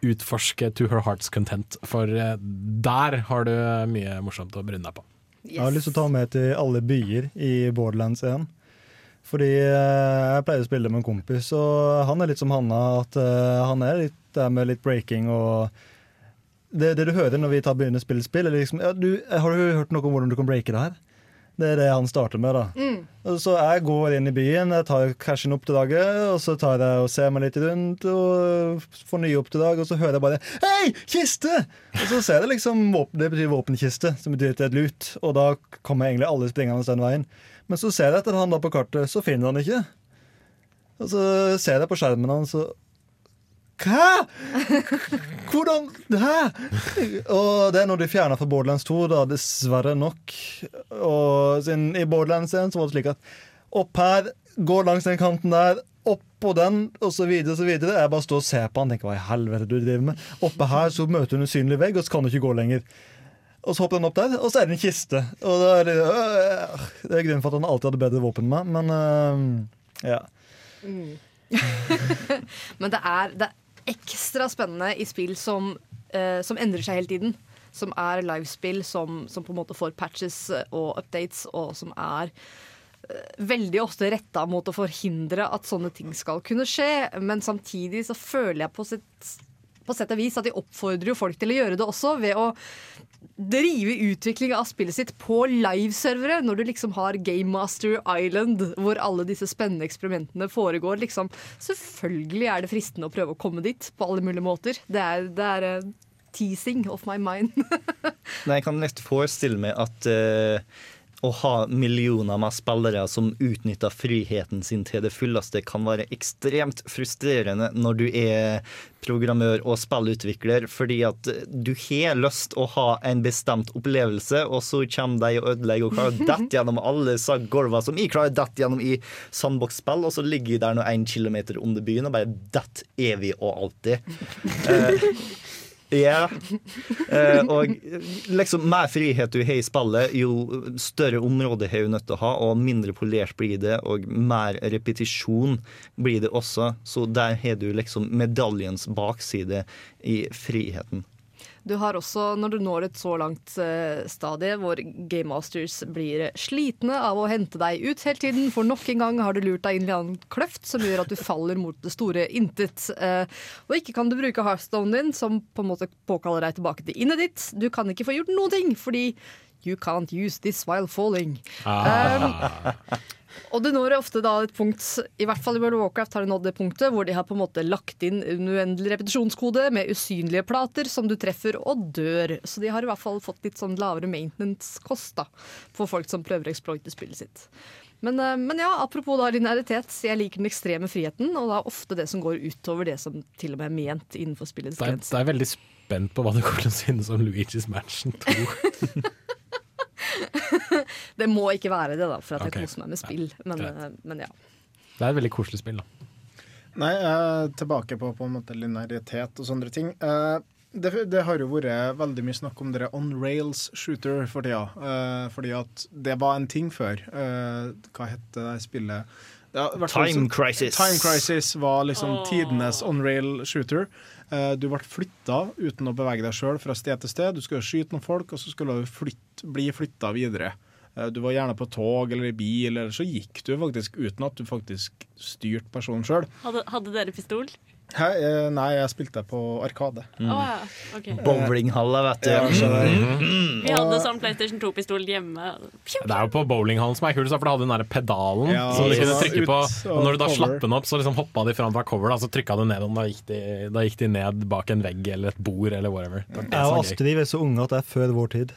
utforske to her heart's content. For eh, der har du mye morsomt å bryne deg på. Jeg har lyst til å ta med til alle byer i Borderlands 1. Fordi eh, jeg pleier å spille med en kompis, og han er litt som Hanna. At eh, han er litt der med litt breaking og det, det du hører når vi tar begynner å spille spill, er liksom ja, du, Har du hørt noe om hvordan du kan breake det her? Det er det han starter med. da. Mm. Så jeg går inn i byen, jeg tar cashen opp til dagen, og så tar jeg og ser meg litt rundt og får nye opp til dag, og så hører jeg bare 'Hei, kiste!' Og så ser jeg liksom Det betyr våpenkiste, som betyr et lut. Og da kommer egentlig alle springende den veien. Men så ser jeg etter han da på kartet, så finner han ikke. Og så ser jeg på skjermen hans, og Hæ?! Hvordan Hæ?! Og det er når de fjerna fra Borderlands 2, da, dessverre nok. Og sin, I Borderlands 1 så var det slik at opp her, gå langs den kanten der, opp på den, så videre. Jeg bare står og ser på han tenker hva i helvete du driver med. Oppe her så møter hun en usynlig vegg, og så kan du ikke gå lenger. Og så hopper den opp der, og så er det en kiste. Og da er det, øh, det er grunnen for at han alltid hadde bedre våpen enn meg, men øh, ja. Mm. Men det er, det ekstra spennende i spill som, eh, som endrer seg hele tiden. Som er livespill som, som på en måte får patches og updates, og som er eh, veldig ofte retta mot å forhindre at sånne ting skal kunne skje. Men samtidig så føler jeg på sitt på sett og vis at de oppfordrer jo folk til å gjøre det også, ved å drive utvikling av spillet sitt på liveservere, når du liksom har Game Master Island, hvor alle disse spennende eksperimentene foregår. Liksom. Selvfølgelig er det fristende å prøve å komme dit på alle mulige måter. Det er, det er eh, teasing of my mind. Nei, jeg kan nesten forestille meg at eh, å ha millioner med spillere som utnytter friheten sin til det fulleste, kan være ekstremt frustrerende når du er programmør og spillutvikler, fordi at du har lyst å ha en bestemt opplevelse, og så kommer de og ødelegger og klarer dette gjennom alle gulvene som jeg klarer dette gjennom i sandbox-spill, og så ligger jeg der nå én kilometer under byen og bare detter evig og alltid. Eh, ja. Eh, og liksom mer frihet du har i spillet, jo større område har du nødt til å ha, og mindre polert blir det, og mer repetisjon blir det også. Så der har du liksom medaljens bakside i friheten. Du har også, når du når et så langt uh, stadie hvor Game Masters blir slitne av å hente deg ut hele tiden, for nok en gang har du lurt deg inn i en annen kløft som gjør at du faller mot det store intet. Uh, og ikke kan du bruke Hearthstone din, som på en måte påkaller deg tilbake til innet ditt. Du kan ikke få gjort noen ting, fordi you can't use this while falling. Ah. Um, og du når ofte da et punkt, i hvert fall i World of Warcraft har de nådd det punktet hvor de har på en måte lagt inn en uendelig repetisjonskode med usynlige plater som du treffer og dør. Så de har i hvert fall fått litt sånn lavere maintenance-kost da, for folk som prøver å exploite spillet sitt. Men, eh, men ja, apropos da linearitet, jeg liker den ekstreme friheten, og det er ofte det som går utover det som til og med er ment innenfor spillets er, grenser. Jeg er veldig spent på hva du kommer til å synes om Luigi's Mansion 2. Det må ikke være det, da, for at jeg Ok. koser meg med spill. Men, eh, men ja. Det er et veldig koselig spill, da. Nei, eh, tilbake på på en måte linearitet og sånne ting. Eh, det, det har jo vært veldig mye snakk om dere on rails shooter for tida. Eh, fordi at det var en ting før. Eh, hva het det spillet Ja, Time så- Crisis. Time Crisis var liksom oh. tidenes on-rail shooter. Eh, Du ble flytta uten å bevege deg sjøl fra sted til sted. Du skulle skyte noen folk, og så skulle du flytt, bli flytta videre. Eh, Du var gjerne på tog eller i bil, eller så gikk du faktisk uten at du faktisk styrte personen sjøl. Hadde, hadde dere pistol? Nei, jeg spilte på Arkade. Å ja, okay. Bowlinghalla, vet du. Ja. Mm. Vi hadde sånn PlayStation 2-pistol hjemme. Det er jo på bowlinghallen som er kult, for det hadde den der pedalen Ja, som du kunne da trykke på. Og når du da cover. slapp den opp, så liksom hoppa de fram fra cover, da, så trykka du ned, og da gikk, de, da gikk de ned bak en vegg eller et bord eller whatever. Det det Jeg og. Astrid vi er så unge at det er før vår tid.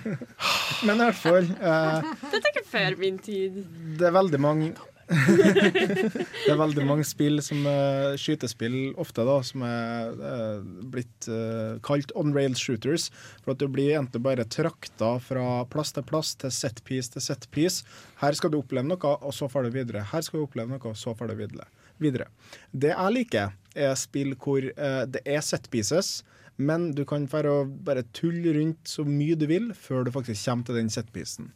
Men i hvert fall eh, Dette er ikke før min tid. Det er veldig mange Det er veldig mange spill som er skytespill ofte da, som er eh, blitt uh, kalt on-rail shooters. For at du blir enten bare trakta fra plass til plass, til set-piece til set-piece. Her skal du oppleve noe, og så får du videre. Her skal du oppleve noe, og så får du videre. videre. Det jeg liker, er spill hvor det er set-pieces. Men du kan bare tulle rundt så mye du vil før du faktisk kommer til den setpisen.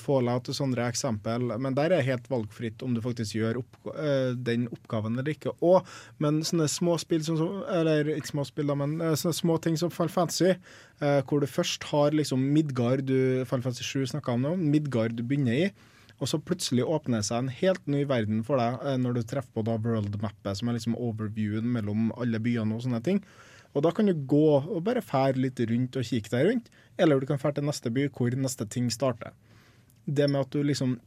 Fallout og sånne eksempel, men der er helt valgfritt om du faktisk gjør opp, eh, den oppgaven eller ikke. Og, men sånne små spill som, Eller ikke små spill, da, men eh, sånne små ting som Final Fantasy, eh, hvor du først har liksom Midgard du, Final Fantasy 7 snakka om nå, Midgard du begynner i. Og så plutselig åpner det seg en helt ny verden for deg når du treffer på da world-mappet, som er liksom overviewen mellom alle byene og sånne ting. Og da kan du gå og bare fære litt rundt og kikke deg rundt, eller du kan fære til neste by hvor neste ting starter. Det med at du liksom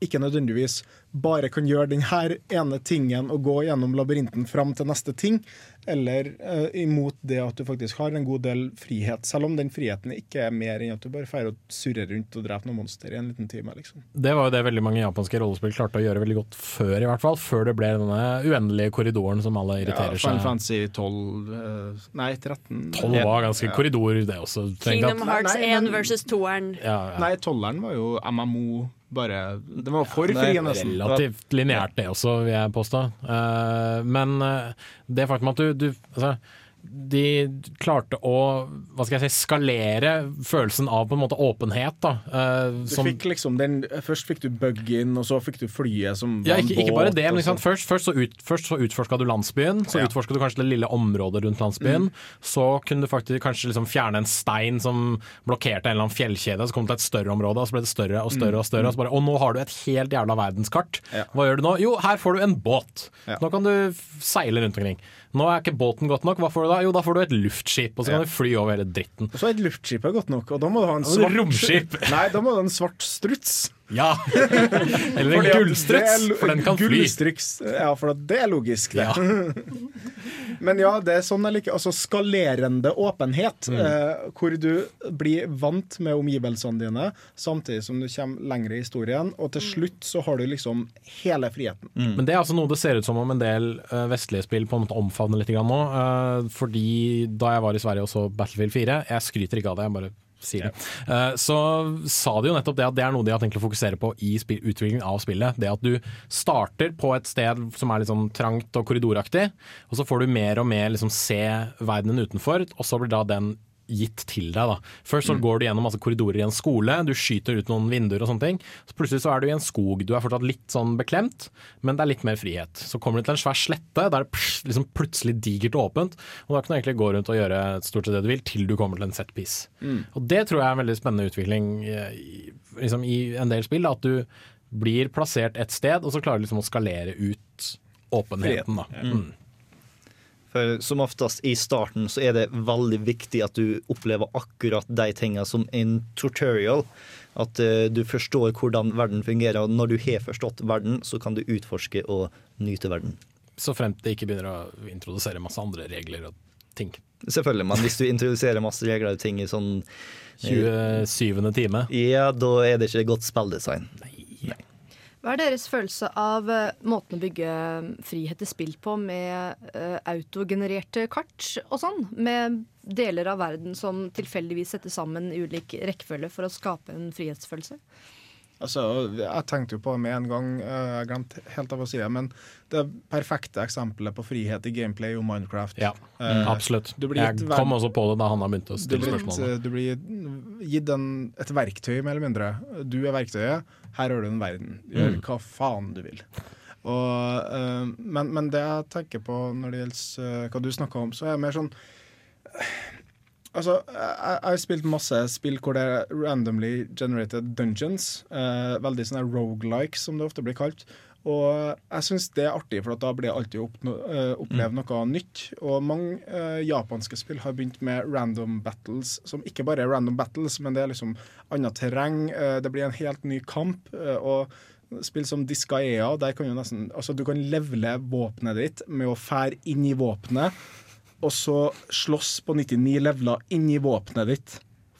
ikke nødvendigvis bare kan gjøre den her ene tingen og gå gjennom labyrinten fram til neste ting, eller uh, imot det at du faktisk har en god del frihet, selv om den friheten ikke er mer enn at du bare feirer å surre rundt og drepe noen monster i en liten time. liksom. Det var jo det veldig mange japanske rollespill klarte å gjøre veldig godt før, i hvert fall. Før det ble denne uendelige korridoren som alle irriterer ja, Final seg. Fantasy 12 eh, Nei, 13. 12 var ganske korridor, det også. Kingdom at- Hearts Nei, 1 men- versus 2-eren. Ja, ja. Nei, tolleren var jo MMO, bare Det var for ja, fri, nesten. Relativt lineært det også, vil jeg påstå. Eh, men eh, det faktum at du, du altså, de klarte å hva skal jeg si, skalere følelsen av på en måte åpenhet. Da, eh, Du fikk liksom den, Først fikk du bug-in, og så fikk du flyet som ja, var en ikke, ikke bare det, men så- Først, først så, ut, først så utforska du landsbyen, så Ja. utforska du kanskje det lille området rundt landsbyen. Mm. Så kunne du faktisk kanskje liksom fjerne en stein som blokkerte en eller annen fjellkjede, så kom du til et større område, og så ble det større og større. Og større, og så bare, og nå har du et helt jævla verdenskart. Ja. Hva gjør du nå? Jo, her får du en båt. Ja. Nå kan du seile rundt omkring. Nå er ikke båten godt nok, hva får du da? Jo, da får du et luftskip, og så kan du fly over hele dritten. Så et luftskip er godt nok, og da må du ha en svart romskip. Nei, da må du ha en svart struts. Ja! Eller en gullstruts, for den kan fly. Ja, for det er logisk, det. Men ja, det er sånn jeg liker Altså skalerende åpenhet, Mm. eh, hvor du blir vant med omgivelsene dine, samtidig som du kommer lenger i historien, og til slutt så har du liksom hele friheten. Men det er altså noe det ser ut som om en del eh, vestlige spill på en måte omfavner litt grann nå. eh, fordi da jeg var i Sverige og så Battlefield 4, jeg skryter ikke av det, jeg bare sier det, eh, så sa de jo nettopp det at det er noe de har tenkt å fokusere på i utviklingen av spillet. Det at du starter på et sted som er litt sånn trangt og korridoraktig, og så får du mer og mer liksom se verdenen utenfor, og så blir da den gitt til deg. da. Først så Mm. går du gjennom masse korridorer i en skole, du skyter ut noen vinduer og sånne ting. Så plutselig så er du i en skog. Du er fortsatt litt sånn beklemt, men det er litt mer frihet. Så kommer du til en svær slette, der det er liksom plutselig digert og åpent, og da kan du egentlig gå rundt og gjøre stort sett det du vil, til du kommer til en set piece. Mm. Og det tror jeg er en veldig spennende utvikling eh, i, liksom, i en del spill, da, at du blir plassert et sted, og så klarer du liksom å skalere ut åpenheten. da. Mm. For som oftest i starten så er det veldig viktig at du opplever akkurat de tingene som en tutorial. At eh, du forstår hvordan verden fungerer. Og når du har forstått verden, så kan du utforske og nyte verden. Så fremt det ikke begynner å introdusere masse andre regler og ting. Selvfølgelig, men hvis du introduserer masse regler og ting i sånn eh, 27. time. Ja, da er det ikke godt spilldesign. Hva er deres følelse av eh, måten å bygge eh, frihet til spill på med eh, autogenererte kart og sånn? Med deler av verden som tilfeldigvis settes sammen i ulik rekkefølge for å skape en frihetsfølelse? Altså, jeg tenkte jo på det med en gang, eh, jeg glemte helt av å si det, men det perfekte eksempelet på frihet i gameplay jo Minecraft. Ja, Eh, absolutt. Jeg kom også på det da Hanna begynte å stille spørsmål. du blir gitt en, et verktøy, mer eller mindre. Du er verktøyet, her har du en verden. Gjør Mm. hva faen du vil. Og, eh, men, men det jeg tenker på når det gjelder eh, hva du snakka om, så er jeg mer sånn Altså, jeg, har spilt masse spill hvor det er randomly generated dungeons. Eh, veldig sånne rogelike, som det ofte blir kalt. Og jeg syns det er artig, for at da blir jeg alltid oppno, eh, oppleve noe nytt. Og mange eh, japanske spill har begynt med random battles, som ikke bare er random battles, men det er liksom annet terreng. Eh, det blir en helt ny kamp. Eh, og spill som Disgaea, der kan du nesten Altså, du kan levele våpenet ditt med å fære inn i våpenet, og så slåss på 99 leveler inni våpenet ditt.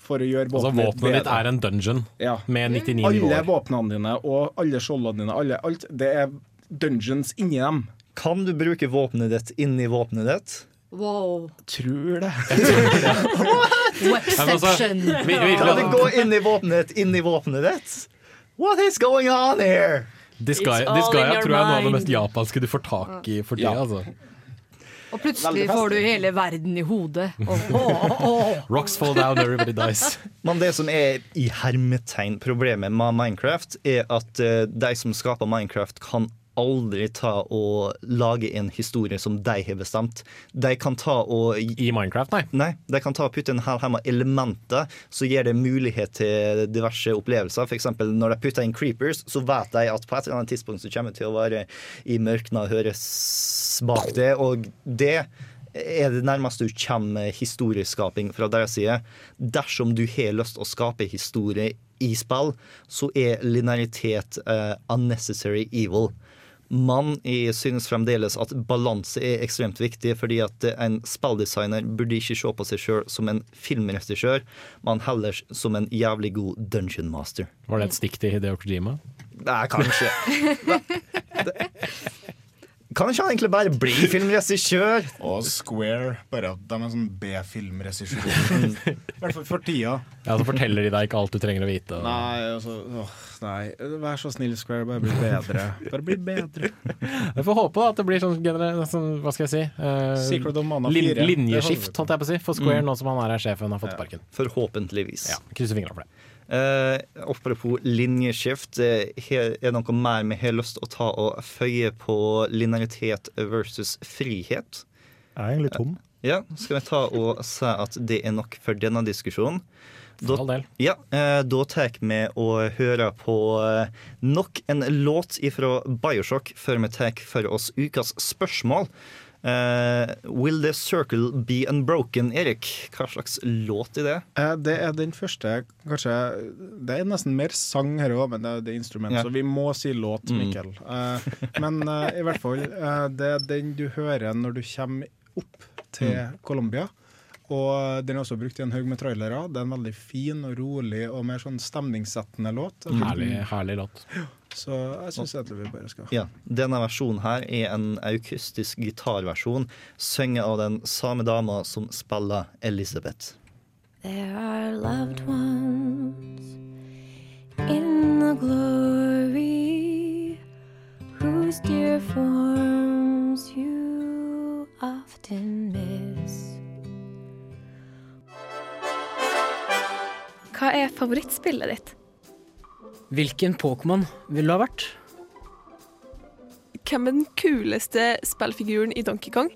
For å gjøre Altså, våpenet våpenet ditt er en dungeon ja. med 99 Alle nivåer. våpnene dine og alle skjoldene dine, alle, alt, det er dungeons inni dem. Kan du bruke våpenet ditt inni våpenet ditt? Wow. Tror det. Webception. altså, vi- vi- Kan du gå inn i våpenet ditt inni våpenet ditt? What is going on here? Disgaea all Disgaea tror jeg er noe av det mest japanske du får tak i for tida. Ja. Altså. Og plutselig får du hele verden i hodet. Oh, oh, oh. Rocks fall down, everybody dies. Men det som er i hermetegn problemet med Minecraft, er at eh, de som skaper Minecraft, kan aldri ta og lage en historie som de har bestemt. De kan ta og I Minecraft, nei? Nei, de kan ta og putte en hel haug med elementer som gir det mulighet til diverse opplevelser. For eksempel når de putter inn creepers, så vet de at på et eller annet tidspunkt så kommer det til å være i mørkene og høres bak det, og det er det nærmeste du kommer historieskaping fra deres side. Dersom du har lyst til å skape historie i spill, så er linearitet uh, unnecessary evil. Men jeg synes fremdeles at balanse er ekstremt viktig, fordi at en spilldesigner burde ikke se på seg sjøl som en filmregissør, men heller som en jævlig god dungeon master. Var det et stikk til Hideo Kojima? Nei, kanskje. Kan ikke han egentlig bare bli filmregissør? Og Square, bare at de er en sånn B-filmregissør. I hvert fall for tida. Ja, Så forteller de deg ikke alt du trenger å vite. Nei, altså åh, nei. Vær så snill, Square. Bare bli bedre. Bare bli bedre. Jeg får håpe da at det blir sånn, sånn hva skal jeg si uh, Secret of Mana lin 4. Linjeskift, holdt jeg på å si, for Square Mm. nå som han er her sjefen har fått sparken. Forhåpentligvis. Ja, Krysser fingrene for det. Eh, apropos linjeskift, eh, er det noe mer vi har lyst til å ta og føye på linearitet versus frihet? Jeg er egentlig tom. Ja, skal vi ta og si at det er nok for denne diskusjonen? For all del. Ja, eh, da tar vi og hører på eh, nok en låt ifra Bioshock før vi tar for oss ukas spørsmål. Eh, Will the circle be unbroken, Erik? Hva slags låt er det? Uh, Det er den første kanskje Det er nesten mer sang her òg, men det er, det er instrument, yeah. så vi må si låt, Mm. Mikkel. Eh, men eh, i hvert fall, det er den du hører når du kommer opp til Mm. Colombia. Og den er også brukt i en haug med trailere. Det er en veldig fin og rolig og mer sånn stemningssettende låt. Herlig, herlig låt. Så jeg syns egentlig vi bare skal Ja, Denne versjonen her er en aukustisk gitarversjon, sunget av den samme dama som spiller Elisabeth. There are loved ones in the glory whose dear forms you often miss. Hva er favorittspillet ditt? Hvilken Pokémon vil du ha vært? Hvem er den kuleste spillfiguren i Donkey Kong?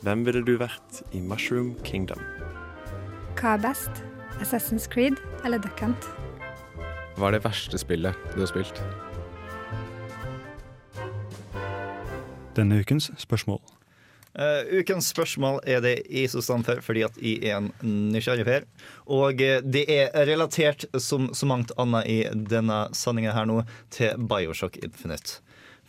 Hvem ville du vært i Mushroom Kingdom? Hva er best? Assassin's Creed eller Duck Hunt? Hva er det verste spillet du har spilt? Denne ukens spørsmål. Eh, ukens spørsmål er det jeg som står for, fordi at jeg er en nysgjerrig per. Og eh, det er relatert, som så mangt annet i denne sendinga her nå, til Bioshock Infinite.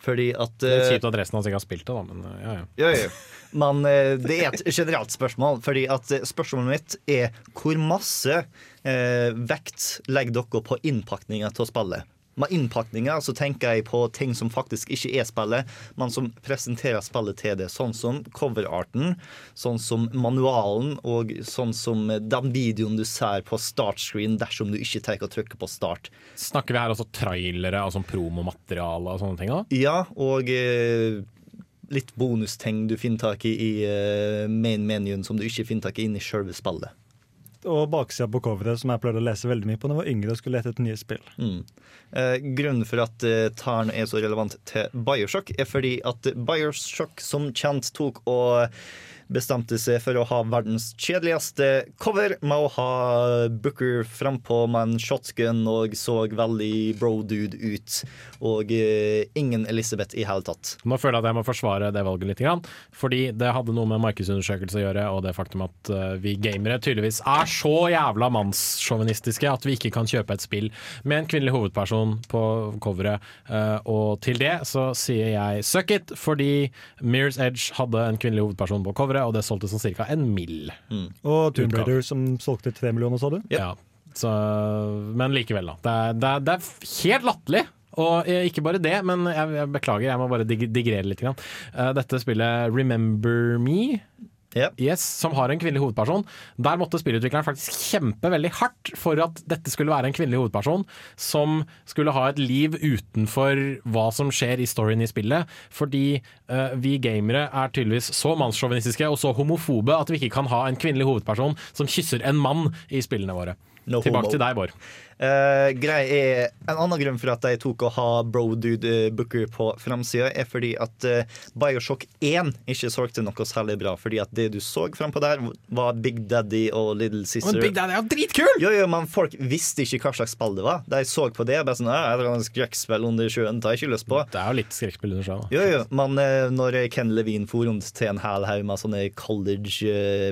Fordi at Det er eh, kjipt at resten av oss ikke har spilt det, da, men ja, ja. Ja, ja. Men uh, det er et generelt spørsmål. Fordi at Spørsmålet mitt er hvor masse vekt legger dere på innpakninga til spillet? Med innpakninger så tenker jeg på ting som faktisk ikke er spillet, men som presenterer spillet til det. Sånn som coverarten, sånn som manualen og sånn som den videoen du ser på startscreen dersom du ikke tar og trykker på start. Snakker vi her altså trailere, altså promomateriale og sånne ting? da? Ja, og eh, litt bonusting du finner tak i i eh, main-menyen som du ikke finner tak i inni selve spillet. Og baksida på coveret, som jeg pleide å lese veldig mye på da jeg var yngre og skulle lete etter nye spill. Mm. Eh, grunnen for at eh, taren er så relevant til Bioshock, er fordi at Bioshock som kjent tok og bestemte seg for å ha verdens kjedeligste cover med å ha Booker frampå med en shotgun og så veldig bro-dude ut. Og eh, ingen Elisabeth i hele tatt. Nå føler jeg at jeg må forsvare det valget litt. Grann, fordi det hadde noe med markedsundersøkelse å gjøre, og det faktum at eh, vi gamere tydeligvis er så jævla mannssjåvinistiske at vi ikke kan kjøpe et spill med en kvinnelig hovedperson på coveret. Eh, og til det så sier jeg suck it, fordi Mirror's Edge hadde en kvinnelig hovedperson på coveret, og det solgte som ca. en mill. Og Tomb Raider, som solgte tre millioner, sa du? Ja. Så, men likevel, da. Det er, det er, det er helt latterlig. Og eh, ikke bare det, men jeg, jeg beklager, jeg må bare dig digrere litt. Grann. Eh, dette spillet Remember Me, yes, som har en kvinnelig hovedperson, der måtte spillutvikleren faktisk kjempe veldig hardt for at dette skulle være en kvinnelig hovedperson som skulle ha et liv utenfor hva som skjer i storyen i spillet. Fordi uh, vi gamere er tydeligvis så mannssjåvinistiske og så homofobe at vi ikke kan ha en kvinnelig hovedperson som kysser en mann i spillene våre. No Tilbake homo. til deg, Bård. Eh, grei er, en annen grunn for at de tok å ha Bro-dude eh, Booker på framsida, er fordi at uh, Bioshock 1 ikke solgte noe særlig bra. Fordi at det du så frampå der, var Big Daddy og Little Sister. Men Big Daddy er jo dritkul! Jo, jo, men folk visste ikke hva slags spill det var. De så på det bare sånn «Ah, Et eller annet skrekkspill under sjøen, tar jeg ikke lyst på. Det er jo litt skrekkspill under sjøen. Jo, jo, men uh, når Ken Levine for rundt til en hæl haug med sånne college uh,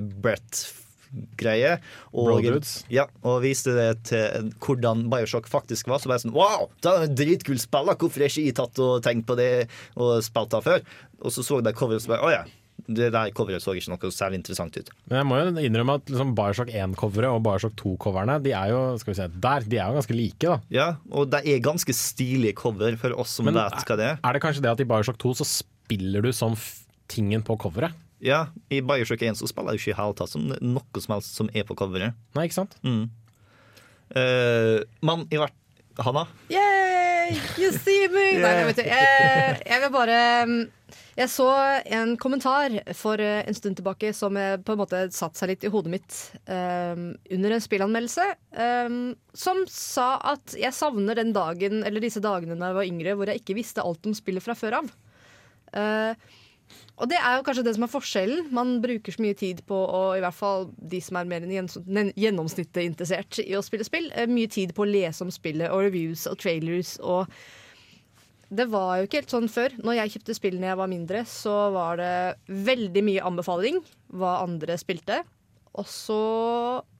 Brett-greier og, ja, og viste det til hvordan Bioshock faktisk var, så bare sånn Wow, det er dritkult spill! Hvorfor har ikke jeg tatt og tenkt på det og spilt det før? Og så så de coveret og så bare Å ja. Det der coveret så ikke noe særlig interessant ut. Men jeg må jo innrømme at liksom Bioshock 1-coveret og Bioshock 2-coverne De er jo skal vi se, der, de er jo ganske like. da Ja, og det er ganske stilige cover for oss som Men vet hva det er. Er det kanskje det at i Bioshock 2 så spiller du som tingen på coveret? Ja, I Bioshock 1 så spiller jeg jo ikke i hele tatt som noe som helst som er på coveret. Nei, ikke sant? Mm. Uh, men i hvert Hanna? Yay! You see me! Nei, det vet du, jeg, jeg vil bare mm, Jeg så en kommentar for eh, en stund tilbake som eh, på en måte satte seg litt i hodet mitt um, under en spillanmeldelse, um, som sa at jeg savner den dagen, eller disse dagene da jeg var yngre, hvor jeg ikke visste alt om spillet fra før av. Eh, og det er jo kanskje det som er forskjellen. Man bruker så mye tid på, og i hvert fall de som er mer enn gjennomsnittet interessert i å spille spill, eh, mye tid på å lese om spillet og reviews og trailers og Det var jo ikke helt sånn før. Når jeg kjøpte spill når jeg var mindre, så var det veldig mye anbefaling hva andre spilte. Og så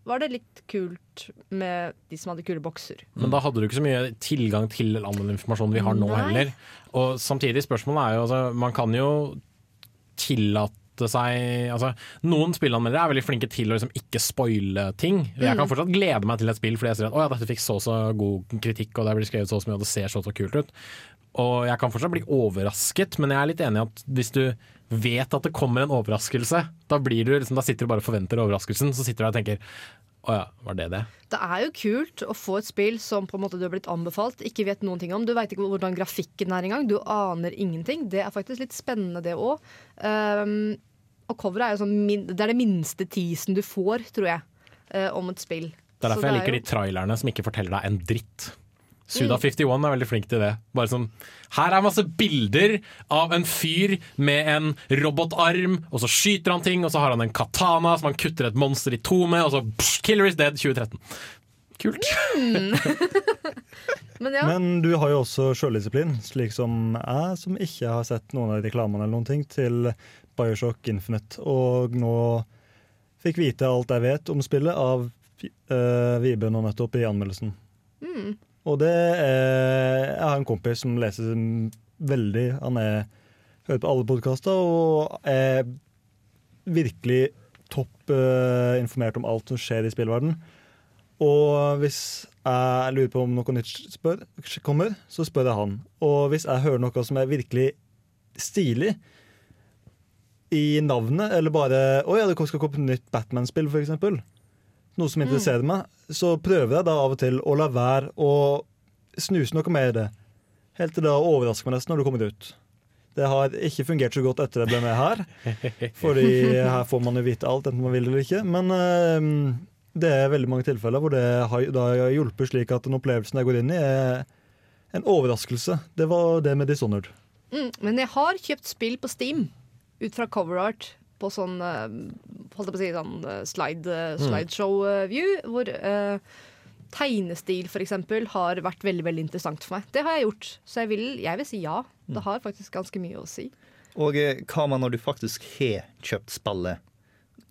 var det litt kult med de som hadde kule bokser. Men da hadde du ikke så mye tilgang til all den informasjonen vi har nå Nei. heller. Og samtidig, spørsmålet er jo altså, Man kan jo tillate seg altså, Noen spillanmeldere er veldig flinke til å liksom, ikke spoile ting. Jeg kan Mm. fortsatt glede meg til et spill fordi jeg ser at å, ja, dette fikk så så god kritikk, og det blir skrevet så så mye, og det ser så så kult ut. Og jeg kan fortsatt bli overrasket, men jeg er litt enig i at hvis du vet at det kommer en overraskelse, da, blir du, liksom, da sitter du bare og forventer overraskelsen. Så sitter du der og tenker å ja, var det det? Det er jo kult å få et spill som på en måte du har blitt anbefalt, ikke vet noen ting om. Du veit ikke hvordan grafikken er engang. Du aner ingenting. Det er faktisk litt spennende, det òg. Um, og coveret er jo sånn Det er det minste teasen du får, tror jeg, uh, om et spill. Det er Så derfor jeg er liker jo- de trailerne som ikke forteller deg en dritt. Mm. Suda51 er veldig flink til det. Bare sånn, Her er masse bilder av en fyr med en robotarm, og så skyter han ting, og så har han en katana som han kutter et monster i to med, og så psh, Killer is dead 2013. Kult. Men ja. Men du har jo også sjøldisiplin, slik som jeg, som ikke har sett noen av reklamene eller noen ting til Bioshock Infinite. Og nå fikk vite alt jeg vet om spillet av uh, Vibe nå nettopp i anmeldelsen. Mm. Og det er Jeg har en kompis som leser veldig Han er hører på alle podkaster og er virkelig topp uh, informert om alt som skjer i spillverden. Og hvis jeg lurer på om noe nytt spør, kommer, så spør jeg han. Og hvis jeg hører noe som er virkelig stilig i navnet, eller bare Å ja, det skal komme et nytt Batman-spill, f.eks. Noe som interesserer meg. Så prøver jeg da av og til å la være å snuse noe mer i det. Helt til det overrasker meg nesten når det kommer ut. Det har ikke fungert så godt etter jeg ble med her. Fordi her får man jo vite alt, enten man vil eller ikke. Men eh, det er veldig mange tilfeller hvor det har, har hjulpet slik at den opplevelsen jeg går inn i, er en overraskelse. Det var det med Dishonored. Mm, men jeg har kjøpt spill på Steam ut fra cover art på sånn eh, holdt jeg på å si, sånn eh, slide, eh, Mm. slideshow-view, hvor eh, tegnestil eksempel har vært veldig veldig interessant for meg. Det har jeg gjort, så jeg vil, jeg vil si ja. Mm. Det har faktisk ganske mye å si. Og eh, hva med når du faktisk har kjøpt spillet, eh,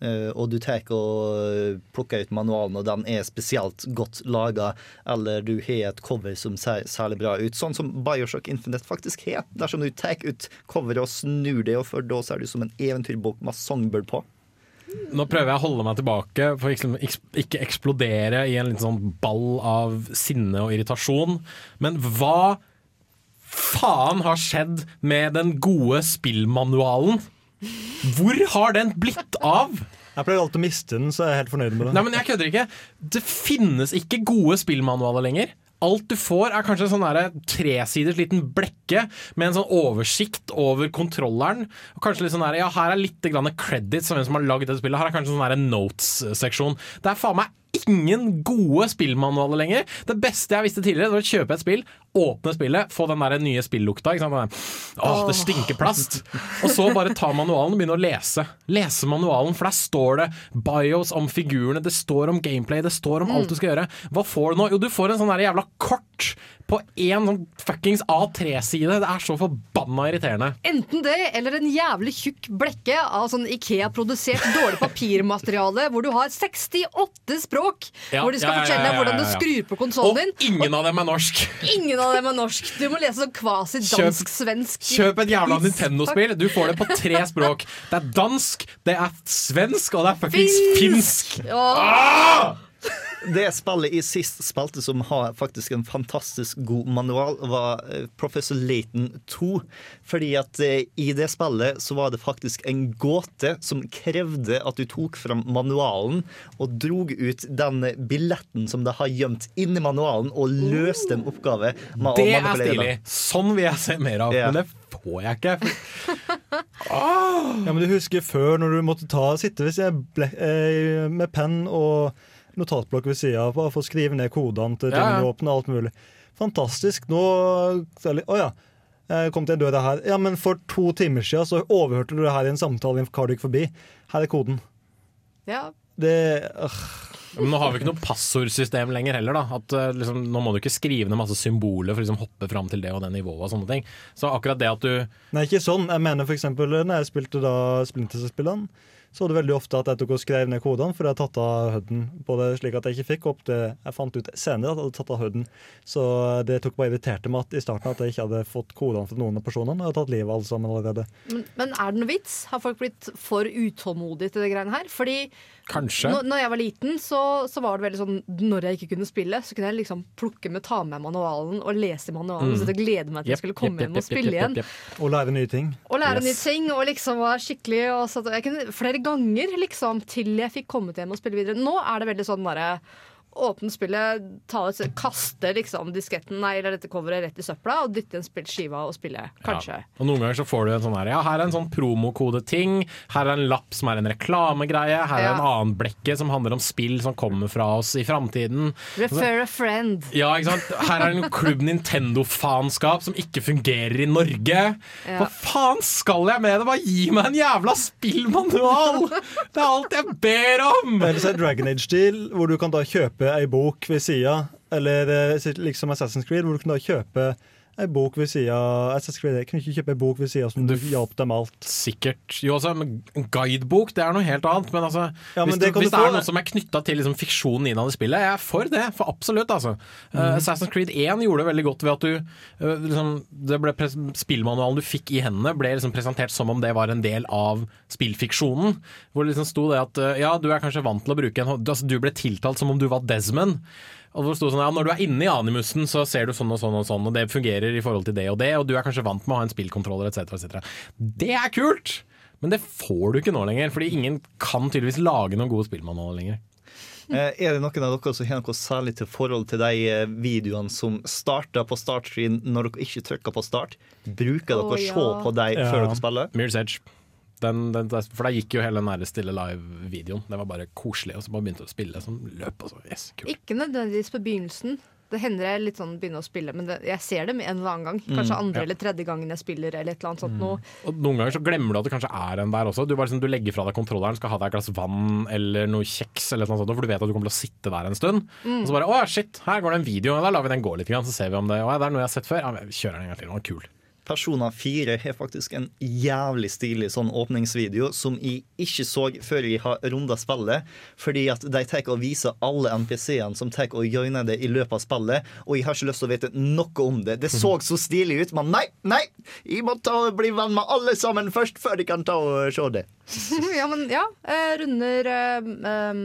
og du tar og plukker ut manualen, og den er spesielt godt laga, eller du har et cover som ser særlig bra ut, sånn som Bioshock Infinite faktisk har. Dersom du tar ut coveret og snur det, og for da ser du som en eventyrbok med songbird på. Nå prøver jeg å holde meg tilbake for ikke, ikke eksplodere i en liten sånn ball av sinne og irritasjon. Men hva faen har skjedd med den gode spillmanualen? Hvor har den blitt av? Jeg pleier alltid å miste den, så jeg er helt fornøyd med det. Nei, men jeg kødder ikke. Det finnes ikke gode spillmanualer lenger. Alt du får, er kanskje en sånn der tresiders liten blekke med en sånn oversikt over kontrolleren. Og kanskje litt sånn der, ja, Her er litt credits av hvem som har lagd dette spillet. Her er kanskje en sånn notes-seksjon. Det er faen meg ingen gode spillmanualer lenger. Det beste jeg visste tidligere, det var å kjøpe et spill, åpne spillet, få den der nye spillukta. Ikke sant? Åh, det stinker plast. Og så bare ta manualen og begynne å lese. Lese manualen, for der står det bios om figurene, det står om gameplay, det står om alt du skal gjøre. Hva får du nå? Jo, du får en sånn jævla kort på én sånn fuckings A3-side. Det er så forbanna irriterende. Enten det, eller en jævlig tjukk blekke av sånn Ikea-produsert dårlig papirmateriale, hvor du har 68 språk, Ja, hvor de skal ja, ja, fortelle deg hvordan du skrur på konsollen din. Og ingen av dem er norsk. Ingen av dem er norsk. Du må lese sånn kvasi-dansk-svensk. Kjøp et jævla Nintendo-spill. Du får det på tre språk. Det er dansk, det er svensk, og det er fuckings finsk. Ah! Det spillet i sist spalte som har faktisk en fantastisk god manual, var eh, Professor Laton 2. Fordi at eh, i det spillet så var det faktisk en gåte som krevde at du tok fram manualen og drog ut den billetten som det har gjemt inni manualen, og løste en oppgave. med å Det er stilig. Sånn vil jeg se mer av. Ja. Men det får jeg ikke. Ja, men du husker før når du måtte ta, sitte ved siden ble- eh, med penn og notatblokk ved sida av for å skrive ned kodene til Ja, ja. åpne, alt mulig. Fantastisk. Nå Å oh, ja. Jeg kom til en dør her. Ja, men for to timer siden så overhørte du det her i en samtale i en kar du gikk forbi. Her er koden. Ja. Det øh. Men nå har vi ikke noe passordsystem lenger heller. da At eh, liksom, Nå må du ikke skrive ned masse symboler for å liksom, hoppe fram til det og det nivået. og sånne ting Så akkurat det at du Nei, ikke sånn. Jeg mener for eksempel når jeg spilte da Splinter Cell-spillene, så var det veldig ofte at jeg tok og skrev ned kodene, for jeg hadde tatt av høyden. Både på det, slik at jeg ikke fikk opp det jeg fant ut senere at jeg hadde tatt av HUD-en. Så det tok bare irriterte meg at i starten at jeg ikke hadde fått kodene fra noen av personene, og jeg hadde tatt livet av alle sammen allerede. Men, men er det noe vits? Har folk blitt for utålmodige til det greiene her? Fordi Kanskje. Når, når jeg var liten, så, så var det veldig sånn Når jeg ikke kunne spille, så kunne jeg liksom plukke med, ta med manualen og lese manualen. Mm. Så jeg glede meg til jeg skulle komme hjem og spille igjen. Og lære nye ting. Og lære nye ting. Og liksom var skikkelig og så, jeg kunne, Flere ganger liksom til jeg fikk kommet hjem og spille videre. Nå er det veldig sånn bare Åpne spillet, ta kaste liksom disketten nei, eller dette coveret rett i søpla og dytte en spilt skiva og spille. Kanskje. Ja. Og Noen ganger så får du en sånn her Ja, her er en sånn promokodeting. Her er en lapp som er en reklamegreie. Her er en annen blekke som handler om spill som kommer fra oss i framtiden. Refer a friend. Ja, ikke sant? Her er en klubb Nintendo-faenskap som ikke fungerer i Norge. Ja. Hva faen skal jeg med det? Bare gi meg en jævla spillmanual! Det er alt jeg ber om! Eller så er Dragon Age-stil, hvor du kan da kjøpe ei bok ved sida. Eller eh, liksom Assassin's Creed, hvor du kunne da kjøpe ei bok ved sida Jeg kunne ikke kjøpe ei bok ved sida som hjalp dem alt. Sikkert. Jo, altså, en guidebok det er noe helt annet. Men altså, Ja, men hvis, det hvis det er noe som er knytta til liksom, fiksjonen innad i spillet, jeg er for det. For absolutt, altså. Mm. Uh, Assassin's Creed 1 gjorde det veldig godt ved at du uh, liksom, det ble Spillmanualen du fikk i hendene, ble liksom presentert som om det var en del av spillfiksjonen. Hvor det liksom sto det at uh, ja, du er kanskje vant til å bruke en altså, Du ble tiltalt som om du var Desmond. Og hvor det sto sånn, ja, Når du er inne i animusen, så ser du sånn og sånn og sånn, og det fungerer i forhold til det og det, og du er kanskje vant med å ha en spillkontroller etc. etc. Det er kult! Men det får du ikke nå lenger, fordi ingen kan tydeligvis lage noen gode spillmanualer lenger. Eh, Er det noen av dere som har noe særlig til forhold til de eh, videoene som starter på startscreen når dere ikke trykker på start? Bruker dere Å, oh, ja. se på dem før dere spiller? Mirror's Edge. Den, den, for da gikk jo hele den der stille live-videoen. Det var bare koselig, og så bare begynte å spille som løp. Og så, yes, kult. Ikke nødvendigvis på begynnelsen. Det hender jeg litt sånn begynner å spille, men det, jeg ser dem en eller annen gang. Kanskje Mm, andre ja. eller tredje gangen jeg spiller, eller et eller annet sånt noe. Og Noen ganger så glemmer du at det kanskje er en der også. Du, bare, liksom, du legger fra deg kontrolleren, skal ha deg et glass vann eller noe kjeks, eller noe sånt, for du vet at du kommer til å sitte der en stund. Mm. Og så bare å shit, her går det en video, da lar vi den gå litt, så ser vi om det å, det er noe jeg har sett før. Ja, kjører den en gang til, den var kul. Persona 4 har faktisk en jævlig stilig sånn åpningsvideo som jeg ikke så før jeg har runda spillet, fordi at de tar og viser alle NPC-ene som tar og joiner det i løpet av spillet, og jeg har ikke lyst til å vite noe om det. Det så så stilig ut, men nei, nei! Jeg må ta og bli venn med alle sammen først, før de kan ta og se det. ja, men ja. Eh, runder um,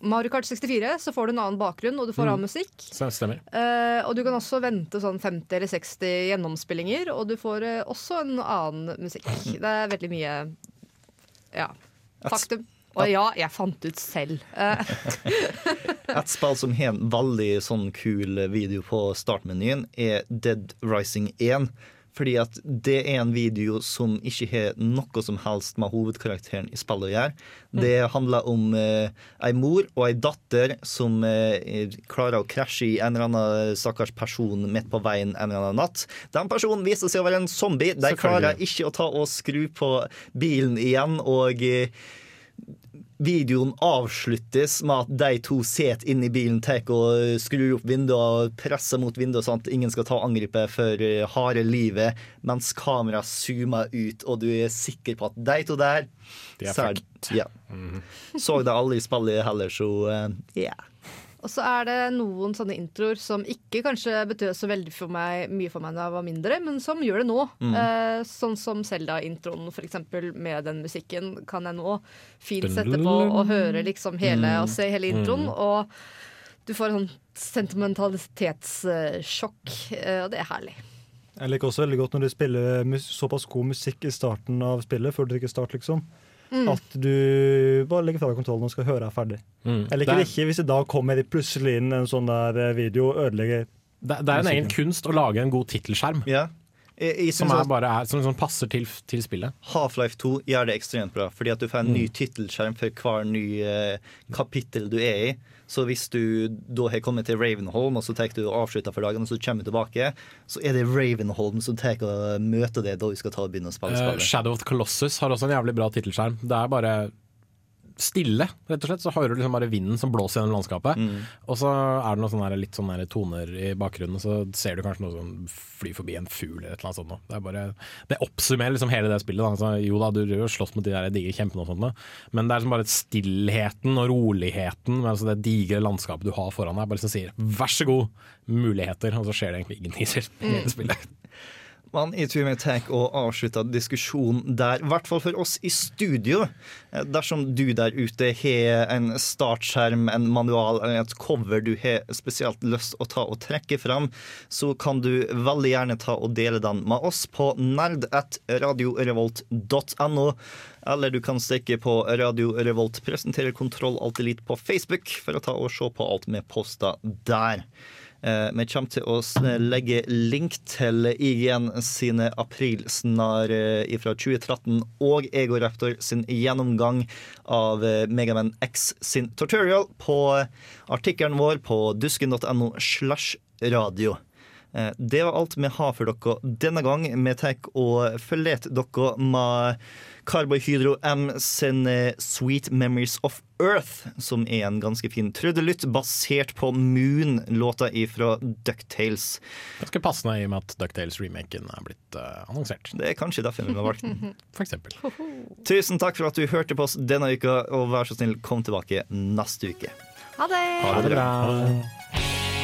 Mario Kart 64, så får du en annen bakgrunn, og du får Mm. annen musikk. Stemmer. Uh, og du kan også vente sånn 50 eller 60 gjennomspillinger, og du får uh, også en annen musikk. Det er veldig mye ja, faktum. Og ja, jeg fant ut selv. Et spill som har en veldig sånn kul video på startmenyen, er Dead Rising 1. Fordi at det er en video som ikke har noe som helst med hovedkarakteren i spillet å gjøre. Det handler om eh, ei mor og ei datter som eh, klarer å krasje i en eller annen stakkars person midt på veien en eller annen natt. Den personen viser seg å være en zombie. De klarer ikke å ta og skru på bilen igjen. og... eh, Videoen avsluttes med at de to sitter inne i bilen, tar og skrur opp vinduet og presser mot vinduet sånn at ingen skal ta angripet for eh, harde livet, mens kameraet zoomer ut, og du er sikker på at de to der De er fucked. Ja. Så de aldri spille heller, så eh, ja. Og så er det noen sånne introer som ikke kanskje betød så veldig for meg, mye for meg da jeg var mindre, men som gjør det nå. Mm. Eh, sånn som Selda-introen, for eksempel, med den musikken, kan jeg nå fint sette på og høre liksom hele Mm. og se hele introen. Mm. Og du får en sånn sentimentalitetssjokk, eh, og det er herlig. Jeg liker også veldig godt når de spiller såpass god musikk i starten av spillet, før du trykker start, liksom. Mm. At du bare legger fra deg kontrollen og skal høre er ferdig. Mm. Jeg liker Det er- ikke hvis det da kommer plutselig inn en sånn der video og ødelegger Det, det er en egen kunst å lage en god tittelskjerm. Ja. Jeg, jeg Som, er bare er, som, som passer til, til spillet. Half-Life 2 gjør det ekstremt bra, fordi at du får en ny tittelskjerm for hver ny eh, kapittel du er i. Så hvis du da har kommet til Ravenholm, og så tar du og avslutter for dagen, og så kommer du tilbake, så er det Ravenholm som tar og møter deg da du skal ta og begynne å spille spillet. Shadow of the Colossus har også en jævlig bra tittelskjerm. Det er bare stille, rett og slett. Så hører du liksom bare vinden som blåser gjennom landskapet. Mm. Og så er det noen sånne litt sånne toner i bakgrunnen, så ser du kanskje noe som flyr forbi en fugl eller et eller annet sånt. Det, er bare, det oppsummerer liksom hele det spillet. Da. Altså, jo da, du driver og slåss mot de der digre kjempene og sånt, men det er liksom bare stillheten og roligheten med altså det digre landskapet du har foran deg, bare som sier 'vær så god, muligheter', og så skjer det egentlig ingenting i spillet. Men jeg i vi tar og avslutter diskusjonen der, i hvert fall for oss i studio. Eh, Dersom du der ute har en startskjerm, en manual eller et cover du har spesielt lyst å ta og trekke fram, så kan du veldig gjerne ta og dele den med oss på nerd.radiorevolt.no. Eller du kan stikke på Radio Revolt presenterer Kontroll Alt Elite på Facebook for å ta og se på alt vi poster der. Eh, Vi kommer til å legge link til IGN sine aprilsnar eh, fra 2013 og Ego Raptor sin gjennomgang av eh, Megaman X sin tutorial på artikkelen vår på dusken.no slash radio. Eh, Det var alt vi har for dere denne gang. Vi tar og forlater dere med Carbohydro M sin eh, Sweet Memories of Earth, som er en ganske fin trudelutt basert på Moon-låta ifra Ducktales. Ganske passende i og med at Ducktales-remaken er blitt uh, annonsert. Det er kanskje derfor vi har valgt den. For eksempel. Tusen takk for at du hørte på oss denne uka, og vær så snill, kom tilbake neste uke. Ha det! Ha det bra.